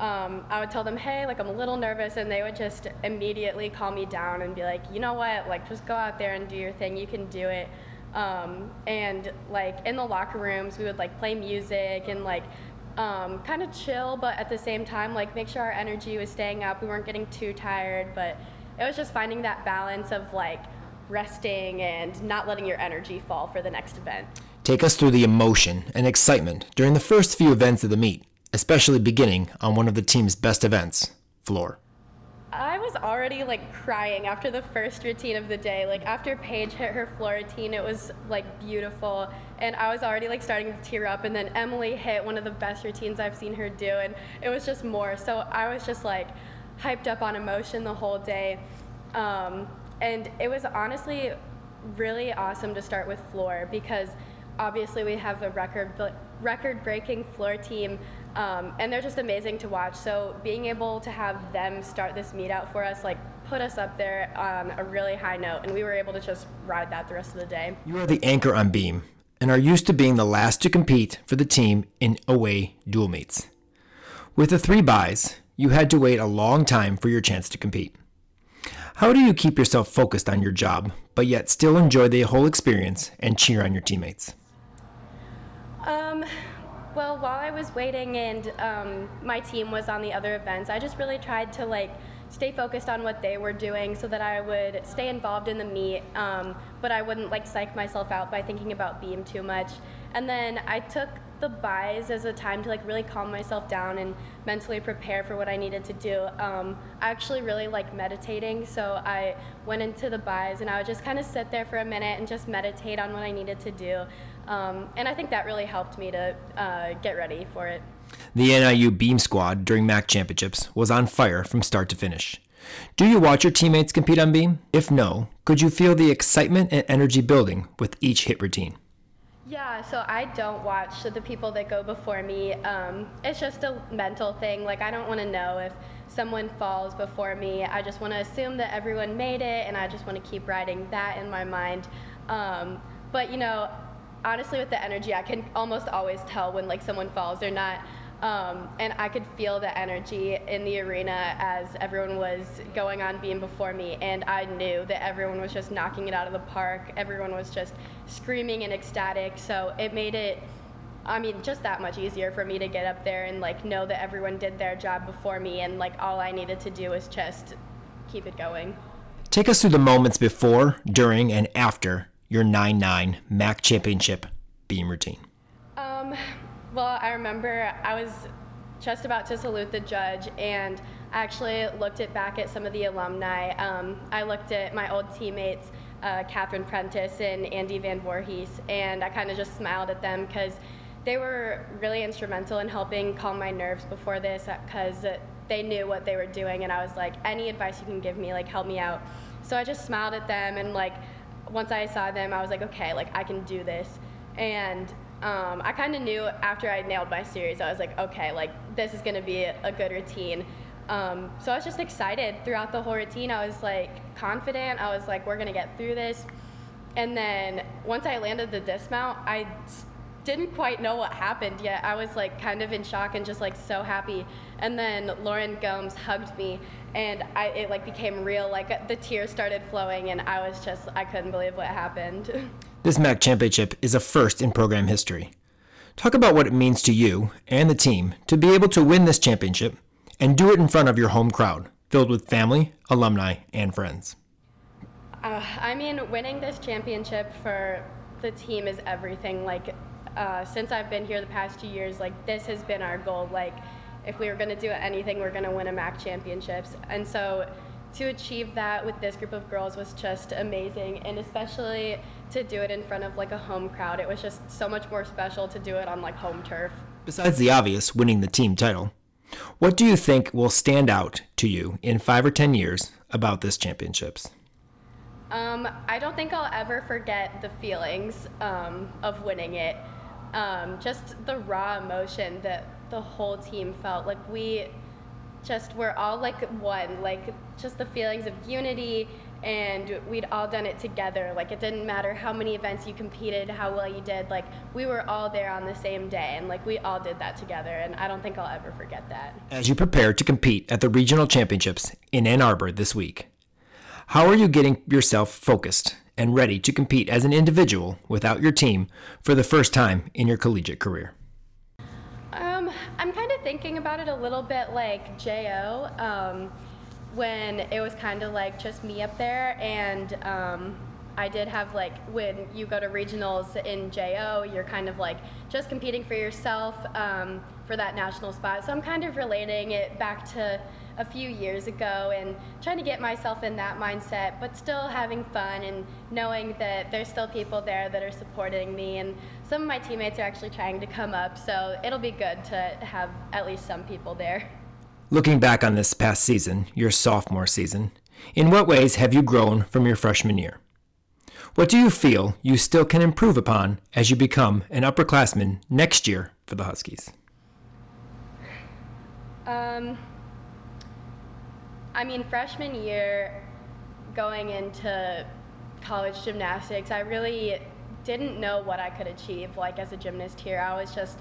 um, I would tell them, hey, like I'm a little nervous, and they would just immediately calm me down and be like, you know what, like just go out there and do your thing. You can do it. Um, and like in the locker rooms, we would like play music and like um, kind of chill, but at the same time, like make sure our energy was staying up. We weren't getting too tired, but it was just finding that balance of like resting and not letting your energy fall for the next event. Take us through the emotion and excitement during the first few events of the meet, especially beginning on one of the team's best events, floor. I was already like crying after the first routine of the day. Like after Paige hit her floor routine, it was like beautiful, and I was already like starting to tear up. And then Emily hit one of the best routines I've seen her do, and it was just more. So I was just like hyped up on emotion the whole day. Um, and it was honestly really awesome to start with floor because obviously we have a record record breaking floor team um, and they're just amazing to watch. So being able to have them start this meet out for us like put us up there on a really high note and we were able to just ride that the rest of the day. You are the anchor on beam and are used to being the last to compete for the team in away dual meets. With the three byes you had to wait a long time for your chance to compete. How do you keep yourself focused on your job, but yet still enjoy the whole experience and cheer on your teammates? Um, well, while I was waiting and um, my team was on the other events, I just really tried to like stay focused on what they were doing so that I would stay involved in the meet, um, but I wouldn't like psych myself out by thinking about Beam too much. And then I took the byes as a time to like really calm myself down and mentally prepare for what I needed to do. Um, I actually really like meditating, so I went into the byes and I would just kind of sit there for a minute and just meditate on what I needed to do. Um, and I think that really helped me to uh, get ready for it. The NIU Beam Squad during MAC Championships was on fire from start to finish. Do you watch your teammates compete on beam? If no, could you feel the excitement and energy building with each hit routine? Yeah, so I don't watch the people that go before me. Um, it's just a mental thing. Like, I don't want to know if someone falls before me. I just want to assume that everyone made it, and I just want to keep riding that in my mind. Um, but, you know, honestly, with the energy, I can almost always tell when, like, someone falls. They're not um, and I could feel the energy in the arena as everyone was going on beam before me, and I knew that everyone was just knocking it out of the park. Everyone was just screaming and ecstatic, so it made it, I mean, just that much easier for me to get up there and like know that everyone did their job before me, and like all I needed to do was just keep it going. Take us through the moments before, during, and after your 9 9 MAC championship beam routine. Um, well, I remember I was just about to salute the judge, and I actually looked it back at some of the alumni. Um, I looked at my old teammates, uh, Catherine Prentice and Andy Van Voorhees, and I kind of just smiled at them because they were really instrumental in helping calm my nerves before this because they knew what they were doing, and I was like, any advice you can give me, like, help me out. So I just smiled at them, and like, once I saw them, I was like, okay, like, I can do this. And um, I kind of knew after I nailed my series, I was like, okay, like this is gonna be a, good routine. Um, so I was just excited throughout the whole routine. I was like confident. I was like, we're gonna get through this. And then once I landed the dismount, I didn't quite know what happened yet. I was like kind of in shock and just like so happy. And then Lauren Gomes hugged me and I, it like became real. Like the tears started flowing and I was just, I couldn't believe what happened. <laughs> This MAC championship is a first in program history. Talk about what it means to you and the team to be able to win this championship and do it in front of your home crowd, filled with family, alumni, and friends. Uh, I mean, winning this championship for the team is everything. Like, uh, since I've been here the past two years, like, this has been our goal. Like, if we were going to do anything, we're going to win a MAC championships. And so to achieve that with this group of girls was just amazing, and especially to do it in front of like a home crowd. It was just so much more special to do it on like home turf. Besides the obvious, winning the team title, what do you think will stand out to you in five or ten years about this championships? Um, I don't think I'll ever forget the feelings um, of winning it. Um, just the raw emotion that the whole team felt. Like we just were all like one. Like just the feelings of unity and we'd all done it together. Like it didn't matter how many events you competed, how well you did. Like we were all there on the same day, and like we all did that together. And I don't think I'll ever forget that. As you prepare to compete at the regional championships in Ann Arbor this week, how are you getting yourself focused and ready to compete as an individual without your team for the first time in your collegiate career? Um, I'm kind of thinking about it a little bit like JO. Um, when it was kind of like just me up there and um, I did have like when you go to regionals in JO, you're kind of like just competing for yourself um, for that national spot. So I'm kind of relating it back to a few years ago and trying to get myself in that mindset, but still having fun and knowing that there's still people there that are supporting me. And some of my teammates are actually trying to come up, so it'll be good to have at least some people there. Looking back on this past season, your sophomore season, in what ways have you grown from your freshman year? What do you feel you still can improve upon as you become an upperclassman next year for the Huskies? Um, I mean, freshman year, going into college gymnastics, I really didn't know what I could achieve like as a gymnast here. I was just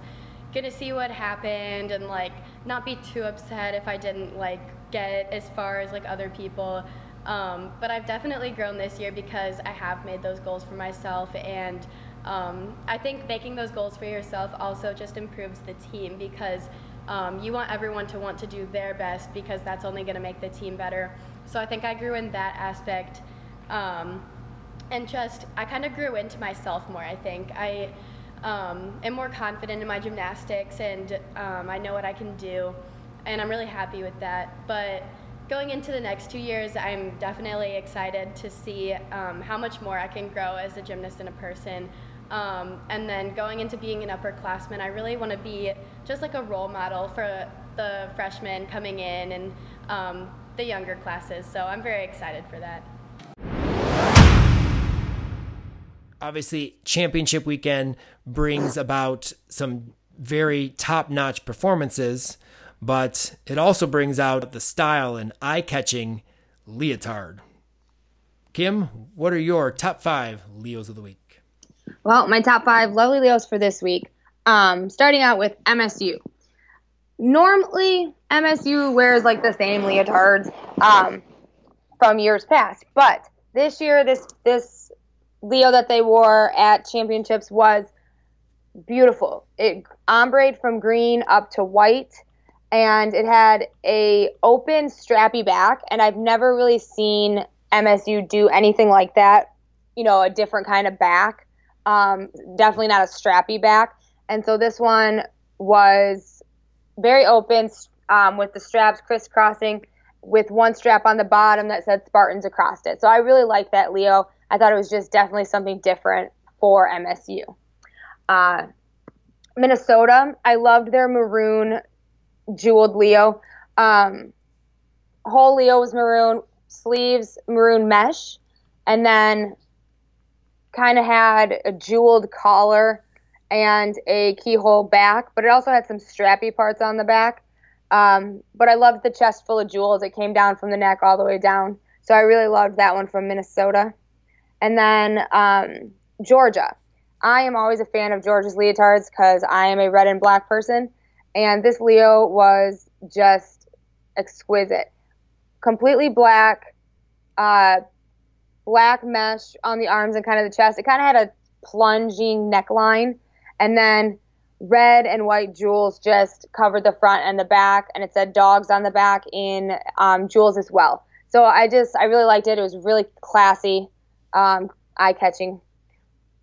gonna see what happened and like not be too upset if I didn't like get as far as like other people. Um, but I've definitely grown this year because I have made those goals for myself and um, I think making those goals for yourself also just improves the team because um, you want everyone to want to do their best because that's only going to make the team better. So I think I grew in that aspect. Um, and just, I kind of grew into myself more, I think. I um, am more confident in my gymnastics and um, I know what I can do, and I'm really happy with that. But going into the next two years, I'm definitely excited to see um, how much more I can grow as a gymnast and a person. Um, and then going into being an upperclassman, I really want to be just like a role model for the freshmen coming in and um, the younger classes. So I'm very excited for that. obviously championship weekend brings about some very top-notch performances but it also brings out the style and eye-catching leotard kim what are your top five leos of the week well my top five lovely leos for this week um, starting out with msu normally msu wears like the same leotards um, from years past but this year this this Leo that they wore at championships was beautiful. It ombre from green up to white and it had a open strappy back and I've never really seen MSU do anything like that. You know, a different kind of back. Um, definitely not a strappy back. And so this one was very open um, with the straps crisscrossing with one strap on the bottom that said Spartans across it. So I really like that Leo. I thought it was just definitely something different for MSU. Uh, Minnesota, I loved their maroon jeweled Leo. Um, whole Leo was maroon, sleeves maroon mesh, and then kind of had a jeweled collar and a keyhole back, but it also had some strappy parts on the back. Um, but I loved the chest full of jewels. It came down from the neck all the way down. So I really loved that one from Minnesota. And then um, Georgia. I am always a fan of Georgia's leotards because I am a red and black person. And this Leo was just exquisite. Completely black, uh, black mesh on the arms and kind of the chest. It kind of had a plunging neckline. And then red and white jewels just covered the front and the back. And it said dogs on the back in um, jewels as well. So I just, I really liked it. It was really classy um, eye catching.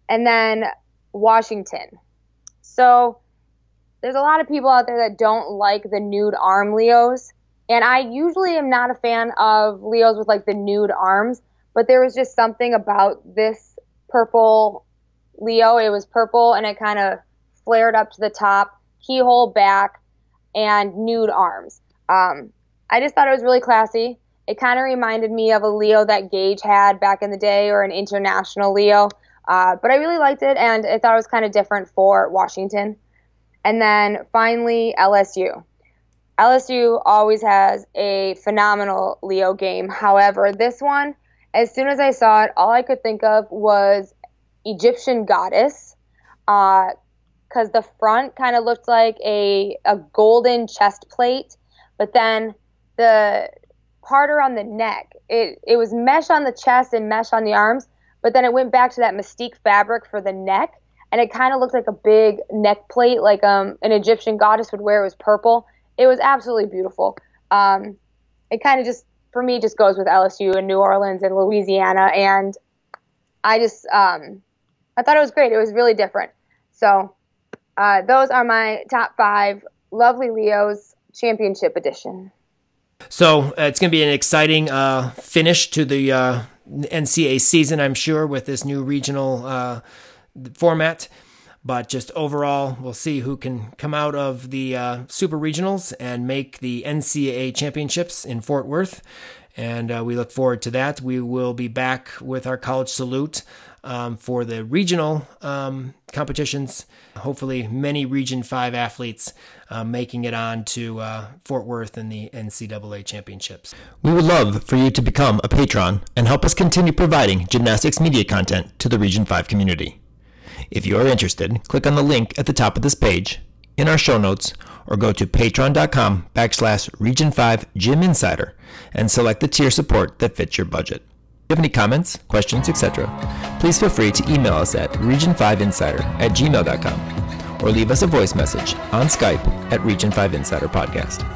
And then Washington. So there's a lot of people out there that don't like the nude arm Leos. And I usually am not a fan of Leos with like the nude arms, but there was just something about this purple Leo. It was purple and it kind of flared up to the top, keyhole back, and nude arms. Um, I just thought it was really classy. It kind of reminded me of a Leo that Gage had back in the day or an international Leo. Uh, but I really liked it and I thought it was kind of different for Washington. And then finally, LSU. LSU always has a phenomenal Leo game. However, this one, as soon as I saw it, all I could think of was Egyptian goddess. Because uh, the front kind of looked like a, a golden chest plate, but then the part around the neck, it, it was mesh on the chest and mesh on the arms, but then it went back to that mystique fabric for the neck, and it kind of looked like a big neck plate, like um, an Egyptian goddess would wear. It was purple it was absolutely beautiful. Um, it kind of just for me just goes with LSU and New Orleans and Louisiana, and I just um, I thought it was great. It was really different. So uh, those are my top five lovely Leos championship edition. So uh, it's going to be an exciting uh, finish to the uh, NCAA season, I'm sure, with this new regional uh, format. But just overall, we'll see who can come out of the uh, super regionals and make the NCAA championships in Fort Worth. And uh, we look forward to that. We will be back with our college salute um, for the regional um, competitions. Hopefully, many Region 5 athletes uh, making it on to uh, Fort Worth in the NCAA championships. We would love for you to become a patron and help us continue providing gymnastics media content to the Region 5 community. If you are interested, click on the link at the top of this page, in our show notes, or go to patreon.com backslash region 5 gym insider and select the tier support that fits your budget. If you have any comments, questions, etc., please feel free to email us at region5insider at gmail.com or leave us a voice message on Skype at Region 5 Insider Podcast.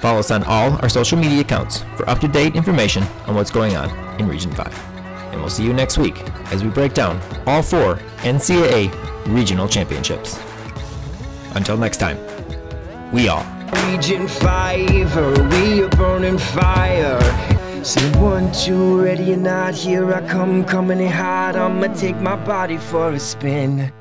Follow us on all our social media accounts for up to date information on what's going on in Region 5 and we'll see you next week as we break down all four NCAA regional championships. Until next time, we are Region 5, we are burning fire. Say one, two, ready or not, here I come, coming in hot. I'ma take my body for a spin.